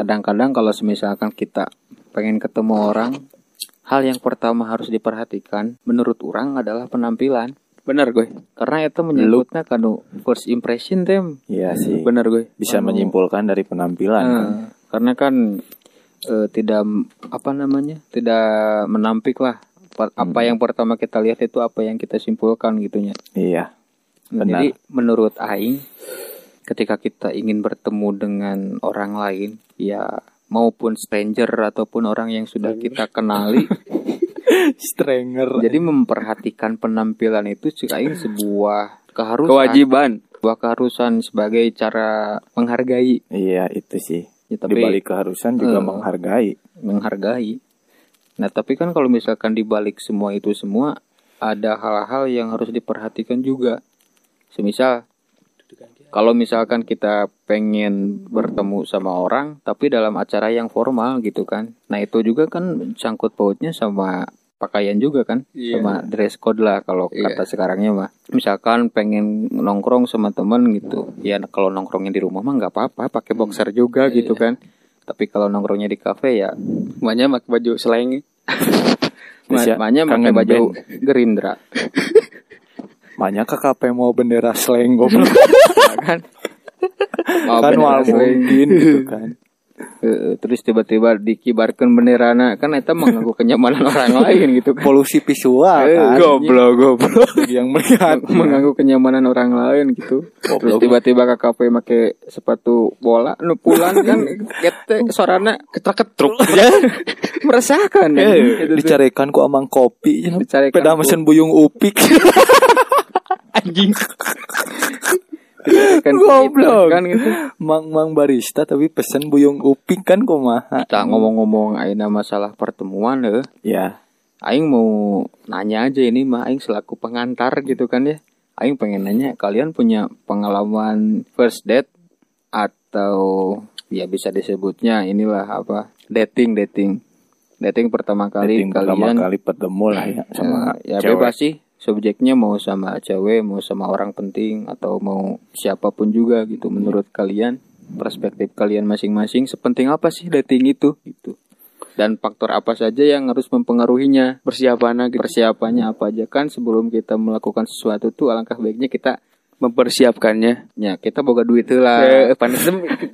kadang-kadang kalau misalkan kita pengen ketemu orang hal yang pertama harus diperhatikan menurut orang adalah penampilan Bener gue. karena itu menyebutnya kanu first impression tem Iya sih. Bener gue. Bisa menyimpulkan dari penampilan. kan. Nah, karena kan eh, tidak apa namanya tidak menampik lah Pa- apa yang pertama kita lihat itu apa yang kita simpulkan gitunya Iya. Nah, Benar. jadi menurut Aing ketika kita ingin bertemu dengan orang lain ya maupun stranger ataupun orang yang sudah kita kenali Strenger. jadi memperhatikan penampilan itu Aing sebuah keharusan Kewajiban. sebuah keharusan sebagai cara menghargai Iya itu sih. ya, Di tapi balik keharusan juga Eh. menghargai. menghargai. Nah, tapi kan kalau misalkan dibalik semua itu semua ada hal-hal yang harus diperhatikan juga. Semisal kalau misalkan kita pengen bertemu sama orang tapi dalam acara yang formal gitu kan. Nah, itu juga kan sangkut pautnya sama pakaian juga kan Iya. sama dress code lah kalau Iya. kata sekarangnya mah misalkan pengen nongkrong sama temen gitu ya kalau nongkrongnya di rumah mah nggak apa-apa pakai boxer juga gitu kan tapi kalau nongkrongnya di kafe ya Banyak pakai baju seleng. Makanya pakai baju band. Gerindra Banyak KKP mau bendera slang goblok. kan Mau kan wal mungkin gitu kan. Terus tiba-tiba dikibarkan benderana kan itu mengganggu kenyamanan orang lain gitu kan Polusi visual Eh, kan. Goblok, goblok. Yang melihat mengganggu kenyamanan orang lain gitu terus tiba-tiba kafe make sepatu bola nu pulang kan kete sorana Ketruk-ketruk. meresahkan kan? Eh, Gitu tuh. dicarikan ku amang kopi Dicarikan peda mesin buyung upik Anjing. Kan Goblok. kan gitu. Mang mang barista tapi pesen buyung upik kan kumaha kita ngomong-ngomong aina masalah pertemuan eh ya. Aing mau nanya aja ini mah Aing selaku pengantar gitu kan ya. Aing pengen nanya kalian punya pengalaman first date atau ya bisa disebutnya inilah apa dating dating. Dating pertama kali Dating pertama kalian kali ketemu lah ya sama ya, ya cewek. bebas sih subjeknya mau sama cewek mau sama orang penting atau mau siapa pun juga gitu. Menurut kalian perspektif kalian masing-masing sepenting apa sih dating itu? Gitu. Dan faktor apa saja yang harus mempengaruhinya? Persiapan gitu. persiapannya apa aja? Kan sebelum kita melakukan sesuatu tuh alangkah baiknya kita Mempersiapkannya. ya kita boga duit lah Eh, panas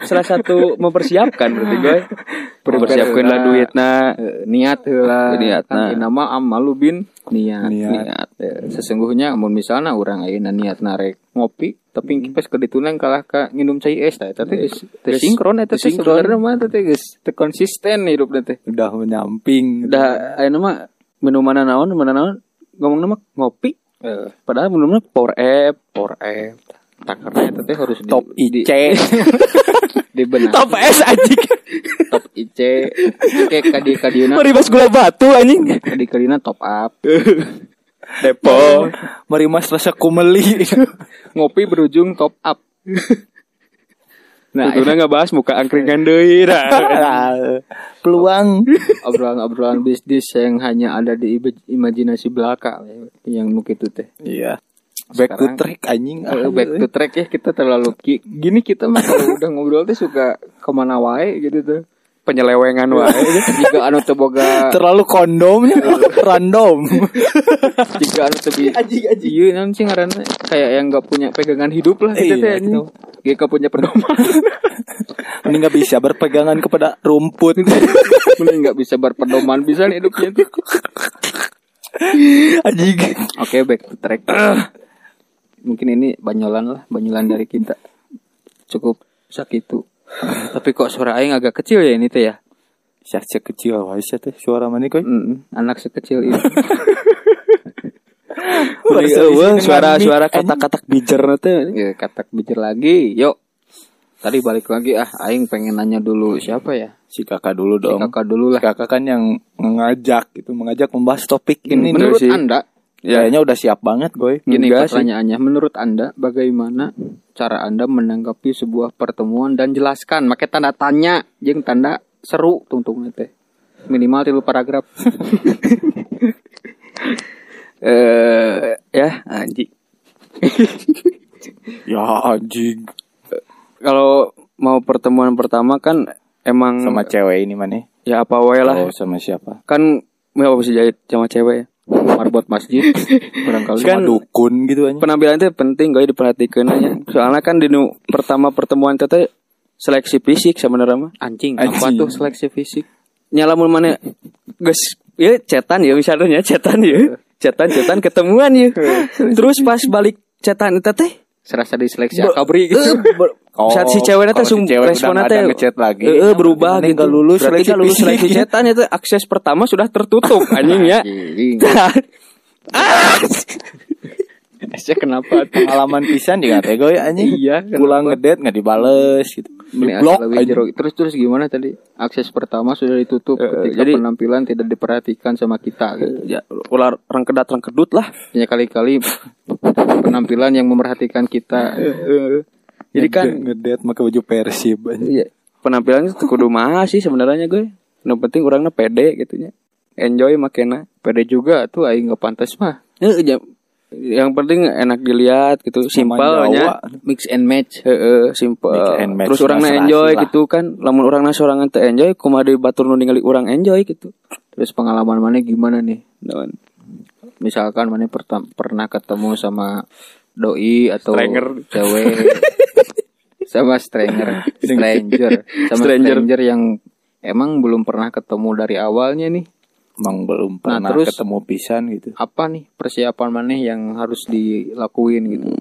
salah satu mempersiapkan berarti gue. Mempersiapkanlah duitna. Eh, niat lah Niatna. kan nama amalu bin niat Niat. niat Eh, sesungguhnya amun misalnya orang ayeuna niat narek ngopi tapi pas ke ditunan kalah ka nginum cai es teh tapi geus teu Geus- sinkron eta teh sinkron. sebenarnya mah teh geus teu konsisten hidup teh udah menyamping Dah ayo nama minuman naon minuman naon ngomong nama ngopi eh. Padahal minumnya power app for F tak karena eta teh harus di, top di, IC dibenahi. Top S anjing. Top IC kayak kadi kadieuna Maribas gula batu anjing. Kadi kadieuna top up. Depo. Mari mas rasa kumeli. Ngopi berujung top up Nah, itu. nggak bahas muka angkringan deui dah. peluang. Obrolan-obrolan bisnis yang hanya ada di imajinasi belaka yang nuk itu teh. Iya. Back to Sekarang- track anjing. Kalau back to track ya kita terlalu gini kita mah kalau udah ngobrol tuh suka ke mana wae gitu tuh Penyelewengan wae. jika anu teu boga terlalu kondomnya random. Jika anu teu iya naon sih ngaranna kayak yang gak punya pegangan hidup lah gitu Iya, teh anjing. gitu. Gak punya pedoman. Ini nggak bisa berpegangan kepada rumput. Mending gak bisa berpedoman bisa nih hidupnya tuh. Anjing. Oke back to track. Mungkin ini banyolan lah Banyolan dari kita. Cukup sakitu Tapi kok suara aing agak kecil ya ini teh ya? Syak kecil wah sih teh suara mana koy Mm, Anak sekecil ini. Isi suara-suara kata-kata bijer teh. ya, Katak bijir lagi. Yuk. Tadi balik lagi ah Aing pengen nanya dulu siapa ya? Si kakak dulu Si dong. kakak dulu lah. Kakak kan yang mengajak gitu mengajak membahas topik ini. Menurut sih. anda? Kayaknya udah siap banget goy. Gini Enggak sih. pertanyaannya Menurut anda Bagaimana cara anda menanggapi sebuah pertemuan Dan jelaskan. Pakai tanda tanya Jeung tanda seru tungtung teh Minimal tilu paragraf. Eh, ya anjing. ya anjing. Kalau mau pertemuan pertama kan emang Sama cewek ini mana? ya apa wae lah. Oh, sama siapa? kan mau bisa jahit? Sama cewek. ya marbot masjid barangkali Kan- dukun gitu aja. penampilan itu penting gue diperhatikan aja. Soalnya kan di pertama pertemuan tete seleksi fisik sebenarnya mah. Anjing apa Anjing. tuh seleksi fisik? Nyala mun mana guys ya cetan ya misalnya cetan ya. Cetan cetan ketemuan ya. Terus pas balik cetan itu teh serasa diseleksi akabri gitu eh, ber- Oh, si ceweknya teh udah responnya teh ngechat lagi, eh, eh, berubah gitu nggak lulus seleksi kan lulus seleksi cetan itu akses pertama sudah tertutup anjing ya Anjing. Esnya kenapa tuh? Pengalaman pisan di kata gue anjing. Iya, Pulang ngedet nggak dibales gitu. Blok. Terus terus gimana tadi? Akses pertama sudah ditutup Eh, ketika jadi- penampilan tidak diperhatikan sama kita. Gitu. ya ular rangkedat rangkedut lah Hanya kali-kali penampilan yang memerhatikan kita. jadi kan ngedet pakai baju Persib. Iya, penampilannya tuh kudu mahal sih sebenarnya gue. Yang penting orangnya pede gitu nya. Enjoy makena. Pede juga tuh aing nggak pantas mah. Eh, yang penting enak dilihat gitu, simpelnya. Mix and match. Heeh, simple. Match Terus serasi enjoy lah. gitu kan. Lamun orangnya sorangan teu enjoy, kumaha deui batur nu ningali urang enjoy gitu. Terus pengalaman mana gimana nih? Naon? Misalkan mana pertam- pernah ketemu sama doi atau Stranger. cewek sama stranger, stranger, sama Stranger. stranger yang emang belum pernah ketemu dari awalnya nih. Emang belum Nah, pernah terus- ketemu pisan gitu. apa nih persiapan mana yang harus dilakuin gitu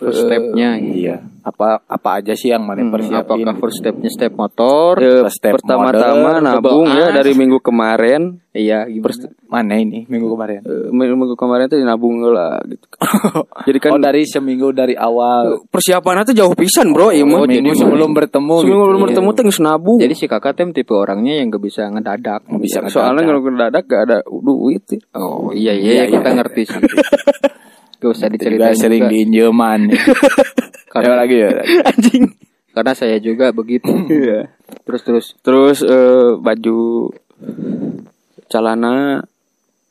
first stepnya gitu. Iya. Apa apa aja sih yang mana Hmm, persiapin? apakah first stepnya step motor Eh, step pertama-tama nabung ya dari minggu kemarin. iya gimana Mana ini minggu kemarin? Eh, minggu kemarin tuh nabung lah gitu. Jadi kan oh dari seminggu dari awal. persiapannya tuh jauh pisan bro iya mah. Oh, jadi sebelum bertemu. Seminggu gitu. belum bertemu tuh nabung. jadi si kakak tem tipe orangnya yang gak bisa ngedadak Nggak bisa Soalnya kalau dadak gak ada duit. oh iya iya, kita ngerti sih gak usah Juga diceritain sering juga. diinjeman. karena, lagi ya. Anjing. karena saya juga begitu Iya. terus terus Terus eh, baju celana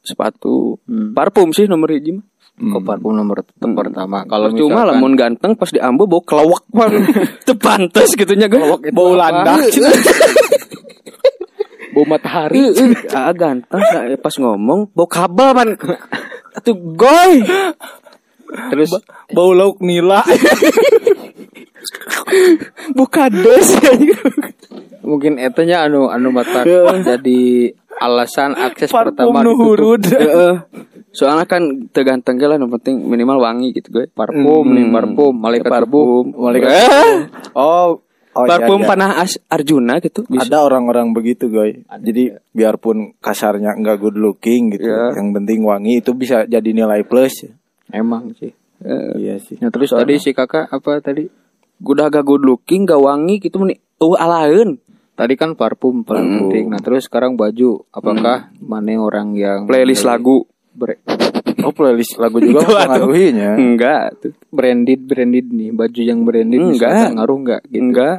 sepatu Hmm. parfum sih nomor hiji mah. ke parfum nomor t- pertama kalau Cuma misalkan lamun ganteng pas diambil bau kelawak pan. Teu pantes gitu nya Bau landak. bau matahari ah ganteng pas ngomong bau kabel pan. Atuh goy. terus Bau lauk nila. Bau kades. mungkin etanya anu anu mata jadi alasan akses Parfum pertama nu ditutup hurud. Heeh. Soalnya kan terganteng lah yang penting minimal wangi gitu gue. parfum nih parfum malaikat Parfum, Malaikat Eh, Oh, oh iya, parfum iya. panah As- Arjuna gitu. Bisa. Ada orang-orang begitu, guys. Jadi biarpun kasarnya enggak good looking gitu, Iya. yang penting wangi itu bisa jadi nilai plus. emang sih Eh, Iya sih. nah terus tadi si kakak apa tadi udah gak good looking, gak wangi gitu meni. Oh, alaeun. tadi kan parfum paling penting nah terus sekarang baju apakah mana orang yang Playlist lagu. bre- Oh, playlist lagu juga mempengaruhinya. Enggak tuh. branded branded nih baju yang branded Enggak. ngaruh nggak gitu Enggak.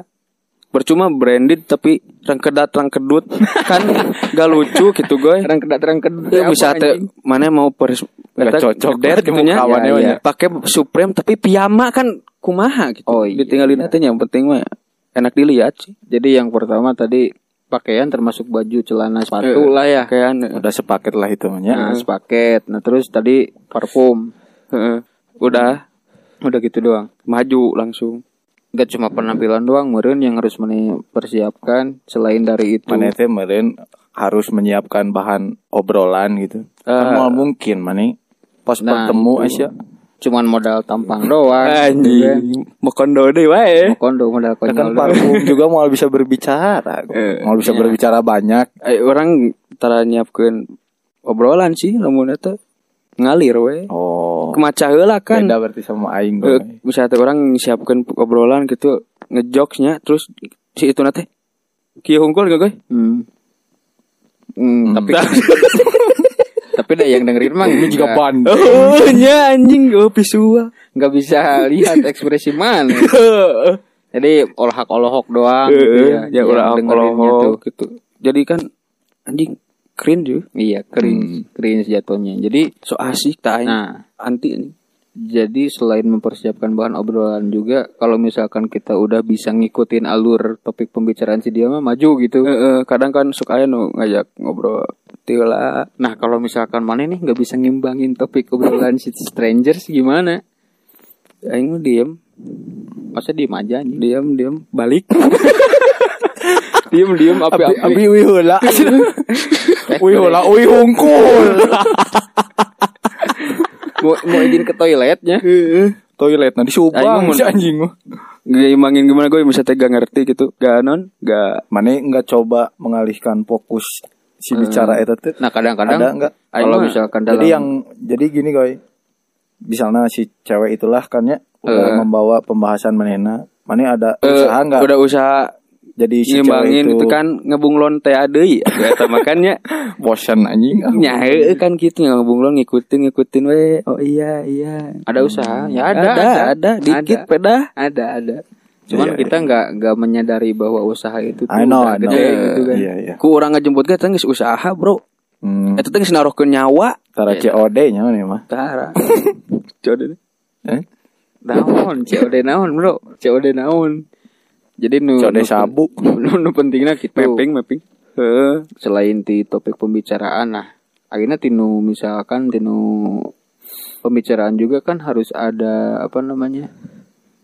Percuma branded tapi rangkedat rangkedut kan gak lucu gitu gue. terang kedak terang kedut Ya, bisa teh mana mau pers Nggak eta cocok di gitu nya. Ya, ya. ya. Pakai Supreme tapi piyama kan kumaha gitu. Oh, iya. Ditinggalin aja yang penting mah enak dilihat sih. jadi yang pertama tadi pakaian termasuk baju celana sepatu Eh, lah ya Kayak Udah sepaket lah itu Iya. nah sepaket nah terus tadi parfum Heeh. Udah udah gitu doang maju langsung. Gak cuma penampilan doang meren yang harus meni persiapkan selain dari itu Mana teh meureun harus menyiapkan bahan obrolan gitu. Kan Ah. mau mungkin mana pas Nah, bertemu itu. Aisyah cuman modal tampang doang kan. Anjing, mau kondo deh wae. Mau kondo modal kan konyol doang. parfum juga mau bisa berbicara, Eh, mau bisa berbicara banyak. Eh, orang tara nyiapkeun obrolan sih lamun eta ngalir we. Oh, Kemaca heula kan. beda berarti sama aing. Eh, gue. bisa teh orang siapkan obrolan gitu ngejokesnya terus si itu nate kieu hungkul gak gue Hmm. Hmm, tapi tapi dah yang dengerin mah Ini juga ban. oh nya anjing oh visual nggak bisa lihat ekspresi mana jadi olah olohok doang Eh, gitu eh, ya, ya dengerinnya kalau tuh. gitu jadi kan anjing keren juga. Iya cringe cringe jatuhnya. Jadi so asik tak nah anti. Jadi selain mempersiapkan bahan obrolan juga, kalau misalkan kita udah bisa ngikutin alur topik pembicaraan si dia mah maju gitu. Eh, eh, kadang kan suka aja nu ngajak ngobrol. Tila Nah kalau misalkan mana nih nggak bisa ngimbangin topik obrolan si strangers gimana? aing diem. Masa diem aja anjing? diem diem. Balik. Diem diem api Abi, api abi wihula. wihula, wih hungkul. mau mau izin ke toiletnya? Toilet nanti subang si anjing mah. Gak imangin gimana gue bisa tega ngerti gitu Gak non Gak Mana nggak coba mengalihkan fokus si bicara eta teh. Nah kadang-kadang Ada nggak? kalau mah- misalkan dalam Jadi yang jadi gini goy. Misalnya si cewek itulah kan ya udah membawa pembahasan manehna. Mana ada eh, usaha nggak? Udah usaha Jadi si Ngimbangin itu itu kan Ngebunglon teh ada ya makanya bosan anjing. Ya eh, kan gitu Ngebunglon ngikutin Ngikutin we Oh iya iya ada usaha, ya ada, Ada ada Dikit Ada. peda ada ada. Cuman Iya, kita nggak nggak menyadari bahwa usaha itu tuh I know, I know. gede gitu kan. Iya, iya. Ku orang ngejemput kita Nges usaha bro Hmm, Itu teh naruh ke nyawa tara COD nya mah. Tara deh Eh? Naon, COD naon bro, COD naon. Jadi nu COD nu- sabu. Nu, nu pentingnya gitu. Mapping mapping. Selain di topik pembicaraan nah, akhirnya tinu misalkan tinu pembicaraan juga kan harus ada apa namanya?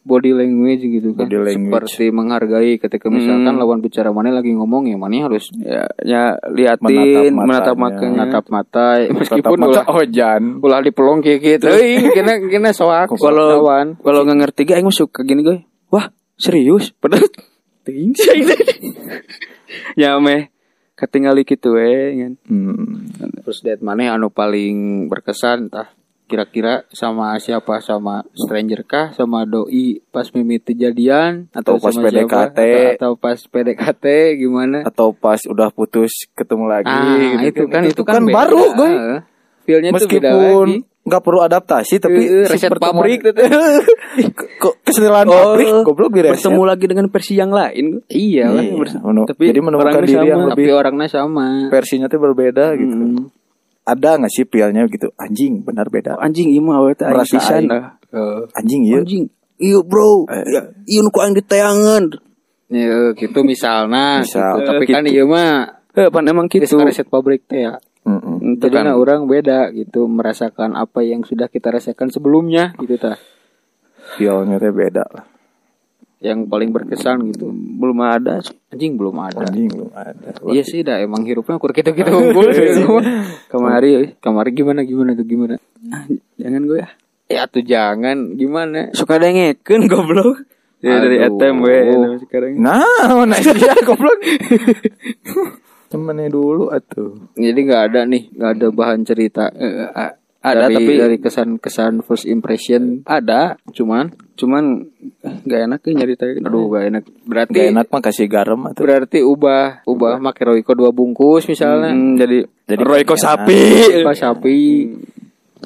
body language gitu kan. Body language. Seperti menghargai ketika misalkan Hmm. lawan bicara mana lagi ngomong ya mana harus ya, ya liatin Menatap menatap matanya. makanya natap mata Tatap meskipun mata ulah ojan. ulah dipelong kayak gitu. Kena kena soak kalau kalau nggak ngerti mah suka gini gue serius? Padahal ting sih ya meh. Ketinggali gitu we kan. Hmm. Terus date mana anu paling berkesan tah kira-kira sama siapa? Sama stranger kah? Sama doi pas mimiti jadian Atau pas sama siapa? PDKT. atau, atau pas PDKT gimana? Atau pas udah putus ketemu lagi ah gitu itu kan itu kan, beda. baru gue. Feelnya tuh beda Meskipun lagi nggak perlu adaptasi tapi pertemuan- pabrik. Kok kesenilan pabrik goblok di reset. bertemu lagi dengan versi yang lain iya lah Iya, Tapi jadi menemukan orangnya diri sama. yang tapi lebih orangnya sama versinya tuh berbeda gitu. Hmm. Ada nggak sih feelnya gitu? Anjing benar beda. anjing ieu mah awet aing. ah. Anjing iya. anjing iya bro Eh. ya, iya nu ku aing ditayangan Ya, gitu misalnya Misal. gitu. tapi kan Gitu. iya mah eh pan emang itu gitu reset pabrik teh ya Mm-mm. Jadi kan nah, orang beda gitu merasakan apa yang sudah kita rasakan sebelumnya gitu ta. Feelnya tuh beda lah. Yang paling berkesan gitu. belum ada sih. Anjing belum ada. Anjing belum ada. Iya sih dah emang hirupnya kur kita kita unggul kemari euy. Kemarin gimana gimana tuh gimana? Ah, jangan gue ya Ya tuh jangan gimana? suka dengekeun goblok ya dari. ATM we sekarang Nah, nah dia goblok. Temennya dulu atuh. Jadi nggak ada nih, nggak ada bahan cerita. Eh, ada dari, tapi dari kesan-kesan first impression ada cuman cuman eh, gak enak ya nyeritain aduh gak enak. Berarti Gak enak mah kasih garam atuh. berarti ubah ubah make Royco dua bungkus misalnya. Hmm, jadi Jadi Royco kenyang. sapi Apa sapi?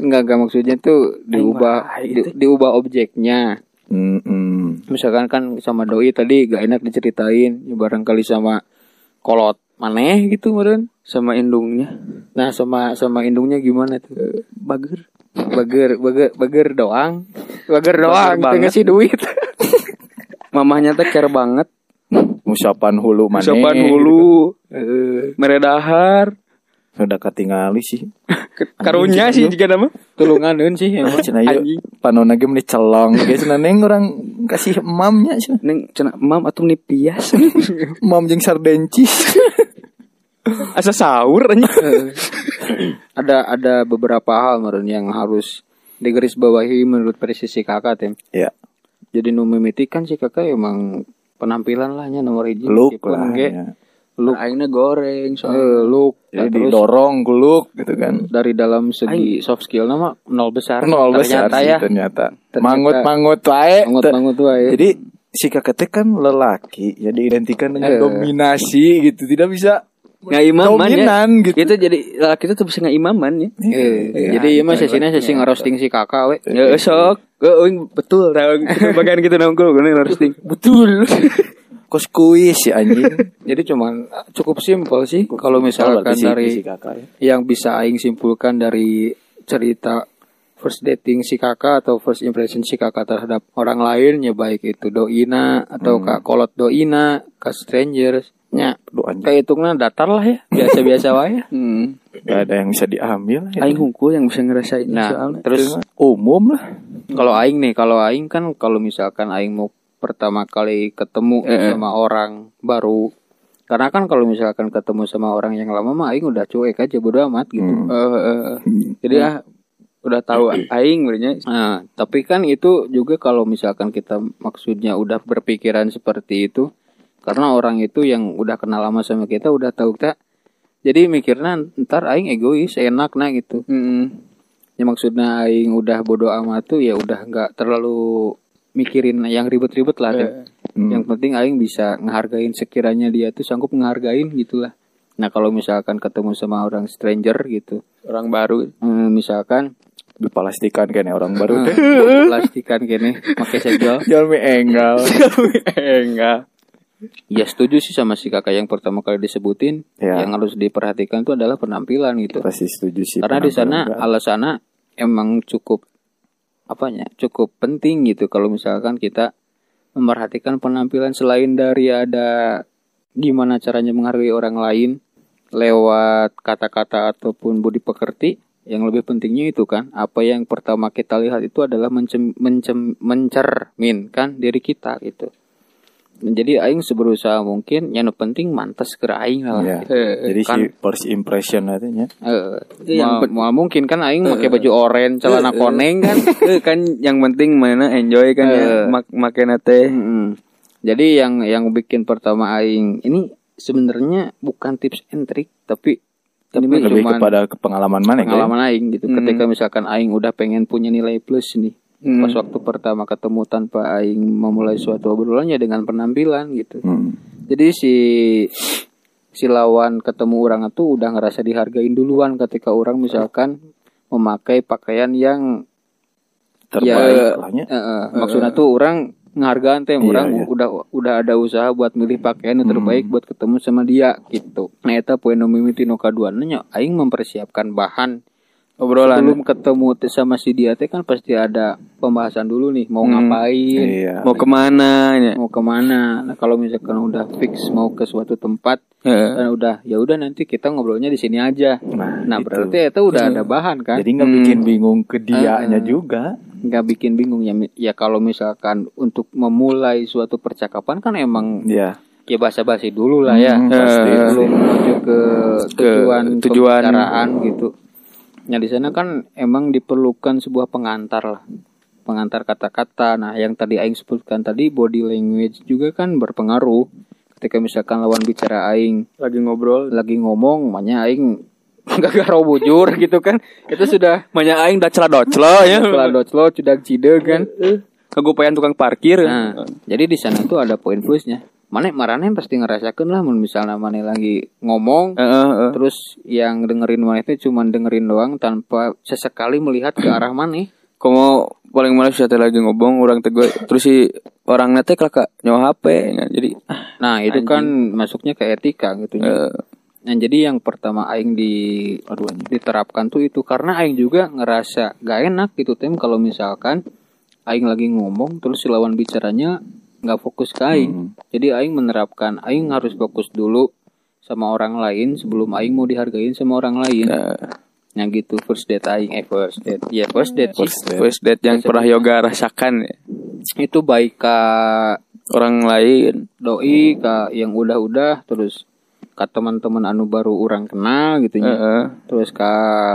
Enggak, enggak maksudnya tuh diubah di- diubah objeknya. Mm-mm. Misalkan kan sama doi tadi gak enak diceritain, barangkali sama kolot maneh gitu meren. sama indungnya Nah, sama sama indungnya gimana tuh? bager Bager, bager, bager doang. Bager doang, banget. teu ngasih duit. mamahnya teh care banget Musapan hulu mana? sopan hulu Eh, meredahar Udah ketingali sih. karunya sih jika nama tulunganeun sih emang. Cina yuk panona ge meni celong. Ge cenah neng orang kasih emamnya cenah. neng cina mam atau nih pias Emam jeung sardencis. asa sahur aja ada ada beberapa hal meren yang harus digarisbawahi menurut presisi kakak tem. ya, Jadi nu mimiti kan si kakak emang penampilan lahnya nomor hiji look lah. ya. look aingnya goreng soalnya eh, look Jadi Nah, terus didorong look gitu kan. dari dalam segi soft skill nama nol besar Nol besar ternyata ya ternyata. Ternyata. Mangut-mangut wae. mangut mangut wae Jadi si kakek teh kan lelaki, jadi identikan dengan Eh. dominasi gitu. Tidak bisa nggak imaman ya. gitu. kita jadi lah kita tuh bisa nggak imaman ya. Eh, jadi iya mah sesina sesi ngerosting si kakak we. Ya sok Eh, oh, betul tahu kita bagian gitu nongkrong gue roasting. Betul. Kos kuis si anjing. jadi cuman cukup simpel sih kalau misalkan si- dari si kakak ya. yang bisa aing simpulkan dari cerita first dating si kakak atau first impression si kakak terhadap orang lain ya baik itu doina atau kak kolot doina ke strangers nya Doanya kayak hitungnya datar lah ya biasa-biasa wae Hmm. gak ada yang bisa diambil. Ya. Aing hungkul yang bisa ngerasain nah soalnya. terus umum lah. kalau aing nih kalau aing kan kalau misalkan aing mau pertama kali ketemu sama orang baru karena kan kalau misalkan ketemu sama orang yang lama mah aing udah cuek aja bodo amat gitu Eh, eh, eh. Jadi ah udah tahu aing berarti Nah, tapi kan itu juga kalau misalkan kita maksudnya udah berpikiran seperti itu, karena orang itu yang udah kenal lama sama kita udah tahu kita, jadi mikirnya ntar aing egois, enak nah gitu. Hmm. Ya maksudnya aing udah bodo amat tuh ya udah nggak terlalu mikirin yang ribet-ribet lah. Tem. Yang penting aing bisa ngehargain sekiranya dia tuh sanggup ngehargain gitulah. Nah kalau misalkan ketemu sama orang stranger gitu, Orang baru. eh, misalkan Dipastikan kan ya orang baru teh. plastikan gini, pakai segel. Jangan mi enggal. Enggak. Ya setuju sih sama si kakak yang pertama kali disebutin. Ya. Yang harus diperhatikan itu adalah penampilan gitu. Pasti setuju sih. Karena di sana alasannya emang cukup apanya? Cukup penting gitu kalau misalkan kita memperhatikan penampilan selain dari ada gimana caranya menghargai orang lain lewat kata-kata ataupun budi pekerti. Yang lebih pentingnya itu kan apa yang pertama kita lihat itu adalah mencem, mencem, mencerminkan diri kita gitu. Jadi aing seberusaha mungkin yang penting mantas ke aing lah. Ya. gitu. Jadi kan- si first impression artinya. Eh, Yang mau, mau mungkin kan aing pakai baju oranye, celana koneng kan. Eh, kan yang penting mana enjoy kan ya Eh. mak makena teh. Mm-mm. Jadi yang yang bikin pertama aing ini sebenarnya bukan tips and trick tapi ini mah Lebih cuman kepada ke pengalaman mana kan? pengalaman aing gitu. Ketika misalkan aing udah pengen punya nilai plus nih. Hmm. Pas waktu pertama ketemu tanpa aing memulai suatu obrolan ya dengan penampilan gitu. Hmm. Jadi si si lawan ketemu orang itu udah ngerasa dihargain duluan ketika orang misalkan memakai pakaian yang Terbaik lahnya. eh, eh, maksudnya tuh orang ngehargaan teh Iya, orang iya. udah udah ada usaha buat milih pakaian yang terbaik buat ketemu sama dia gitu. Nah eta poin nu mimiti nu kaduana nya aing mempersiapkan bahan Obrolan. sebelum ketemu sama si dia teh kan pasti ada pembahasan dulu nih mau ngapain Iya. Mau ke mana ya? mau ke mana nah kalau misalkan udah fix mau ke suatu tempat Heeh. kan udah ya udah nanti kita ngobrolnya di sini aja Nah, nah gitu. berarti itu udah ada bahan kan Jadi nggak bikin bingung ke dianya juga. nggak bikin bingung ya ya kalau misalkan untuk memulai suatu percakapan kan emang Ya. ya basa-basi dulu lah ya Hmm, pasti. belum menuju ke tujuan tujuan. pembicaraan gitu nah di sana kan emang diperlukan sebuah pengantar lah. Pengantar kata-kata. Nah yang tadi aing sebutkan tadi body language juga kan berpengaruh. Ketika misalkan lawan bicara aing Lagi ngobrol. lagi ngomong makanya aing gak garo bujur gitu kan. Itu sudah Banyak aing dah celah ya. setelah lo sudah cide kan Kegupayan tukang parkir. Nah, jadi di sana tuh ada poin plusnya. Mana marane pasti ngerasakan lah misalnya mana lagi ngomong Heeh, heeh. terus yang dengerin mana itu cuman dengerin doang tanpa sesekali melihat ke arah mana. Komo paling males saya teh lagi ngobong orang tegue terus si orang nate kelak nyawa HP Nah, jadi ah, Nah, itu kan masuknya ke etika gitu ya. eh, Nah, jadi yang pertama aing di diterapkan tuh itu karena aing juga ngerasa gak enak gitu tem kalau misalkan aing lagi ngomong terus si lawan bicaranya nggak fokus ke aing. Jadi aing menerapkan aing harus fokus dulu sama orang lain sebelum aing mau dihargain sama orang lain. Nah gitu first date aing eh first date. Ya first date. First date. first date yang pernah yoga rasakan ya. Itu baik ke orang lain doi ke yang udah-udah terus ke teman-teman anu baru orang kenal gitu ya. Heeh. Terus ke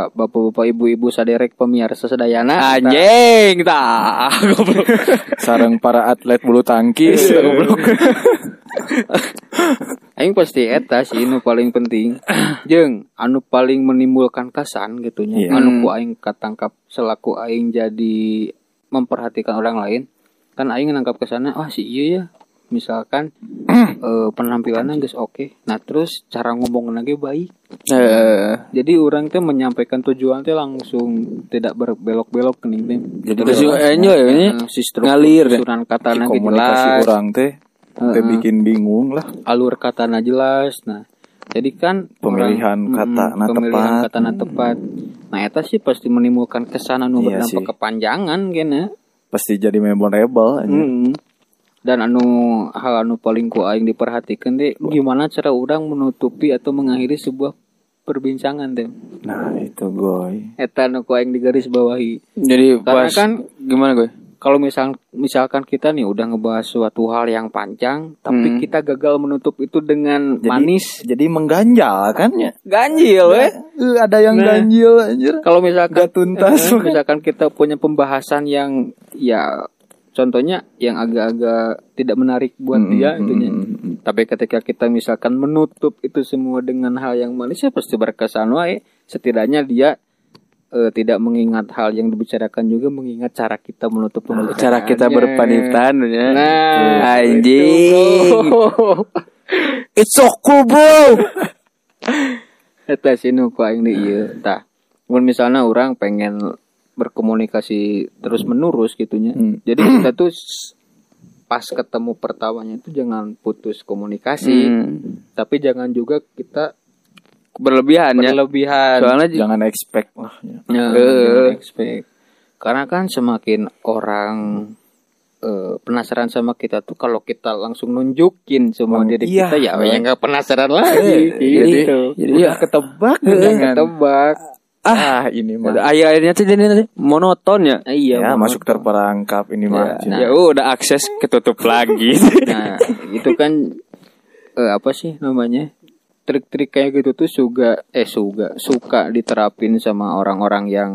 bapak-bapak ibu-ibu saderek pemirsa sedayana anjing tah goblok Sarang para atlet bulu tangkis. goblok. Aing pasti eta sih nu paling penting Jeng anu paling menimbulkan kesan gitu nya Iya. Anu ku aing katangkap selaku aing jadi memperhatikan orang lain Kan aing nangkap ke sana wah si iya ya Misalkan eh, penampilannya geus oke. Nah terus cara ngomong lagi baik. Eh Jadi orang teh menyampaikan tujuan teh langsung tidak berbelok-belok ke teh Jadi terus juga enjoy ya ini si ngalir ya. susunan kata lagi Komunikasi jelas. orang teh teh bikin bingung lah. alur katanya jelas. Nah jadi kan Pemilihan orang- kata mm, na pemilihan tepat. kata na tepat. Nah eta sih pasti menimbulkan kesan anu Iya berdampak kepanjangan kena pasti jadi memorable anjing. Mm. Dan anu hal anu paling ku aing diperhatikan deh gimana cara orang menutupi atau mengakhiri sebuah perbincangan teh nah itu goy eta anu ku aing digaris bawahi Jadi Karena pas kan- gimana gue? kalau misal misalkan kita nih udah ngebahas suatu hal yang panjang tapi Hmm. kita gagal menutup itu dengan jadi, manis jadi mengganjal kan ya ganjil weh Eh, ada yang Nah. ganjil anjir kalau misalkan Gak tuntas. eh, misalkan kita punya pembahasan yang ya contohnya yang agak-agak tidak menarik buat Hmm, dia hmm, intinya hmm, hmm. tapi ketika kita misalkan menutup itu semua dengan hal yang manis ya pasti berkesan wae setidaknya dia eh, tidak mengingat hal yang dibicarakan juga mengingat cara kita menutup pembicaraannya. Cara kita berpanitan ya. Nah, anjing. itu, bro. It's so cool, bro. Eta sih nu ku aing di ieu tah. Mun misalnya orang pengen berkomunikasi terus menerus gitunya. Hmm. Jadi kita tuh pas ketemu pertamanya itu jangan putus komunikasi, Hmm. tapi jangan juga kita Berlebihan ya. berlebihan. Soalnya jangan expect lah ya. Ya, Eh. jangan expect. Karena kan semakin orang eh, penasaran sama kita tuh kalau kita langsung nunjukin semua Oh, diri iya. kita ya yang nggak penasaran lagi jadi gitu. jadi ya ketebak Ketebak. Ah ini mah akhir-akhirnya tuh jadi nanti monoton ya. Iya, ya monoton. masuk terperangkap ini mah Nah. Ya udah akses ketutup lagi. Nah, itu kan eh, apa sih namanya? Trik-trik kayak gitu tuh juga eh suga suka diterapin sama orang-orang yang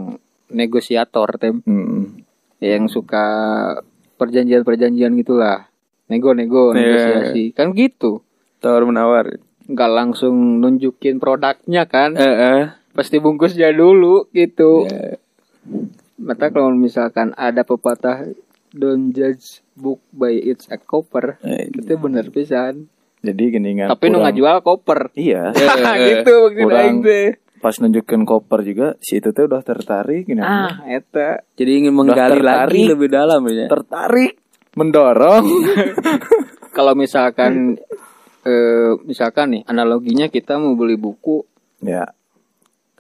negosiator tem Mm-mm. yang suka perjanjian-perjanjian gitulah. Nego-nego, Iya. negosiasi. Kan gitu. Tawar menawar. Nggak langsung nunjukin produknya kan. Eh, eh. Pasti bungkusnya dulu gitu. Mata kalau misalkan ada pepatah don't judge book by its a cover. Eh, Itu bener pisan. jadi gini kan Tapi nu kurang- ngajual koper. iya gitu maksud Kurang- aing teh. pas nunjukin koper juga si itu tuh udah tertarik gini Ah, eta. Jadi ingin menggali lagi lebih dalam ya. tertarik mendorong Kalau misalkan eh misalkan nih analoginya kita mau beli buku ya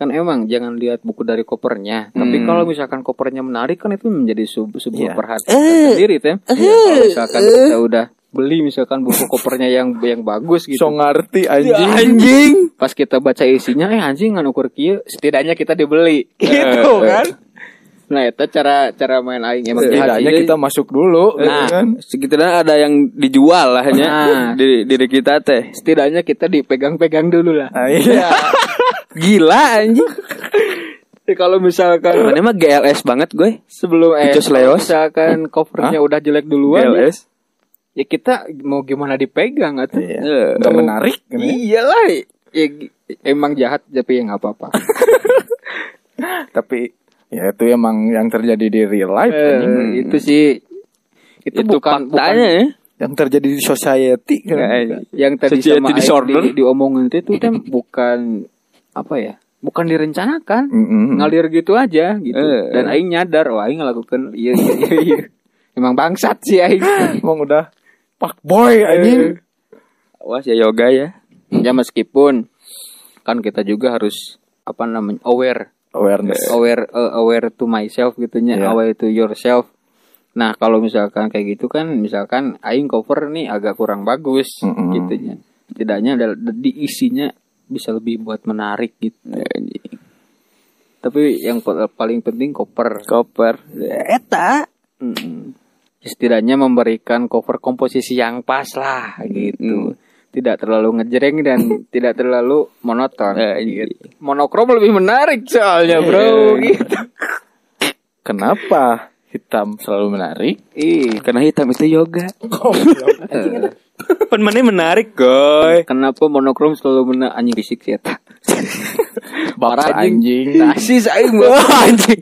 kan emang jangan lihat buku dari kopernya. Tapi kalau misalkan kopernya menarik kan itu menjadi sub- sebuah Iya. perhatian sendiri tem. Kalau misalkan kita udah beli misalkan buku kopernya yang yang bagus gitu. so ngerti anjing Anjing. Pas kita baca isinya eh anjing ngan ukur kieu, setidaknya kita dibeli. Gitu kan. Nah, itu cara cara main aing emang setidaknya kita masuk dulu Nah. kan Sekitarnya ada yang dijual lah ya. Nah. Diri, diri kita teh. setidaknya kita dipegang-pegang dulu lah. nah, iya Gila anjing. Ya, kalau misalkan Mana mah GLS banget gue. sebelum eh Icos kalau Leos? misalkan covernya udah jelek duluan ya, GLS. ya kita mau gimana dipegang atau Iya. Eh, nggak menarik kan ya. iyalah ya, gi- emang jahat tapi ya nggak apa-apa tapi ya itu emang yang terjadi di real life Eh, anjing. itu sih itu, itu bukan faktanya bukan ya. yang terjadi di society kan Kayak- yang tadi Society sama disorder. di, diomongin itu kan bukan apa ya bukan direncanakan Mm-mm. ngalir gitu aja gitu Eh. dan aing nyadar wah aing ngelakukan iya iya iya, iya. emang bangsat sih aing emang udah pak boy anjing Awas ya yoga ya. ya meskipun kan kita juga harus apa namanya aware awareness aware uh, aware to myself gitunya Iya. aware to yourself nah kalau misalkan kayak gitu kan misalkan aing cover nih agak kurang bagus Mm-mm. gitunya tidaknya ada di isinya bisa lebih buat menarik gitu tapi yang pa- paling penting cover Koper. Eta. Mm-mm. setidaknya memberikan cover komposisi yang pas lah gitu. Tidak terlalu ngejreng dan tidak terlalu monoton Eh, gitu. monokrom lebih menarik soalnya bro gitu. Kenapa hitam selalu menarik? Ih, Karena hitam itu yoga. Pen mana menarik, goy. kenapa monokrom selalu menarik anjing fisik sih eta bapak anjing Nasis aing anjing.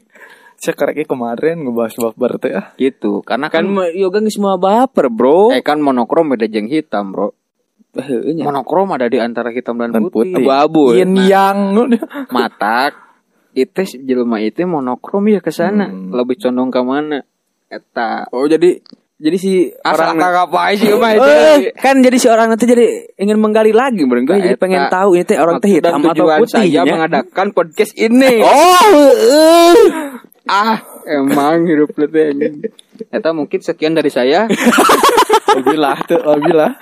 karek kemarin ngebahas baper teh ah gitu karena kan, Kan yoga nggak semua baper, bro. eh kan monokrom beda jeng hitam bro nya. monokrom ada di antara hitam dan, dan putih, putih Abu-abu. yin yang matak itu jelema itu monokrom ya ke sana Hmm. lebih condong ke mana eta Oh jadi jadi si Asal orang kagak apa sih mah itu. Kan jadi si orang itu jadi ingin menggali lagi bro gue jadi pengen tahu ini teh orang teh hitam atau putih saya ya. mengadakan podcast ini. oh eh. ah, emang hidup lu teh. Eta mungkin sekian dari saya. Alhamdulillah tuh, alhamdulillah.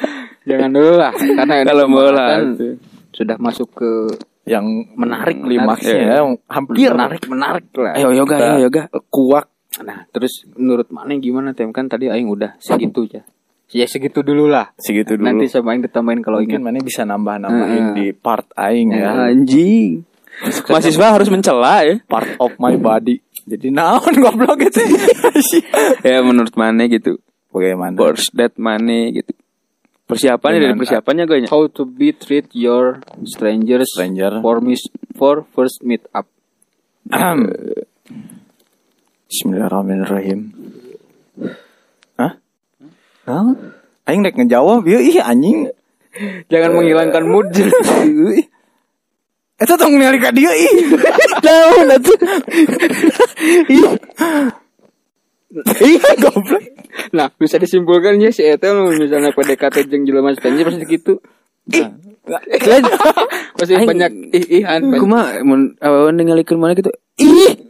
Jangan dulu lah karena ini Kalau mau lah. pembahasan sudah masuk ke Yang Menarik, klimaksnya menarik. ya, hampir menarik menarik lah. ayo yoga ayo yoga kuak. Nah, terus menurut mana gimana tem kan tadi aing udah segitu ya. Ya segitu dulu lah. Segitu dulu. Nanti sama aing ditambahin kalau mungkin ingat. mana bisa nambah-nambahin Heeh. di part aing ya. anjing mahasiswa harus mencela ya Part of my body. Jadi naon goblok gitu. ya menurut mana gitu Bagaimana? first date mana gitu persiapannya dari persiapannya gue nya How to be treat your strangers Stranger. for mis for first meet up. Bismillahirrahmanirrahim. Hah? Hah? Aing rek ngejawab, yuk ih anjing. Jangan menghilangkan mood. Ih. Eta tong ningali ka dieu ih. Naon atuh? Ih, goblok. nah, bisa disimpulkan ya si Eta misalnya PDKT jeung jelema stranger pasti gitu. Pasti Aing- banyak ih-ihan. banyak- Kuma mun awan ningalikeun mana gitu. Ih.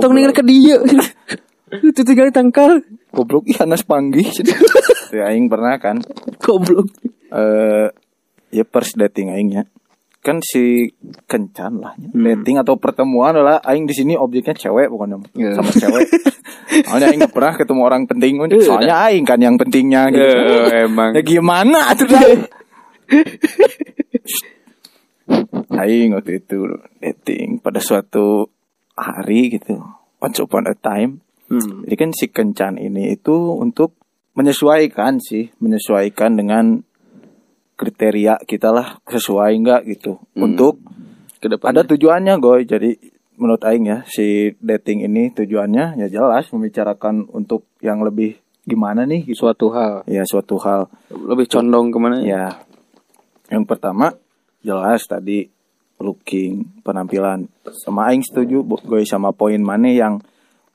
Tong ningali ke dia. Itu tinggal tangkal. Goblok ih anas panggih. Tuh aing pernah kan Goblok. eh ya first dating aingnya. Kan si kencan lah dating atau pertemuan adalah aing di sini objeknya cewek bukan Iya. sama cewek. Soalnya aing pernah ketemu orang penting soalnya aing kan yang pentingnya gitu. Eh, emang. Ya gimana tuh? Aing waktu itu dating pada suatu hari gitu. Once upon a time. Hmm. Jadi kan si kencan ini itu untuk menyesuaikan sih, menyesuaikan dengan kriteria kita lah sesuai enggak gitu. Untuk Ke depan. ada tujuannya goy. Jadi menurut aing ya si dating ini tujuannya ya jelas membicarakan untuk yang lebih gimana nih gitu. Suatu hal. Ya suatu hal. lebih condong ke mana? Ya. Yang pertama jelas tadi looking, penampilan. Sama aing setuju goy sama poin mana yang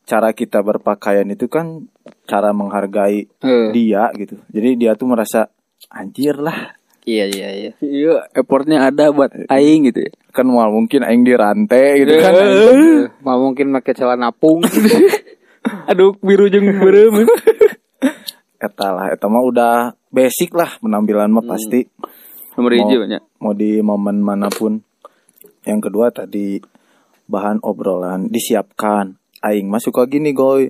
cara kita berpakaian itu kan cara menghargai Eh. dia gitu. Jadi dia tuh merasa anjir lah. Iya iya iya. Iya, effortnya ada buat aing gitu ya. Kan mal mungkin aing dirantai gitu kan. Eh, Mau mungkin pakai celana pung. Aduh, biru jeung berem. Eta lah, eta mah udah basic lah penampilan mah pasti. Nomor mau, hiji banyak. mau di momen mana pun. Yang kedua tadi bahan obrolan disiapkan. Aing mah suka gini goy.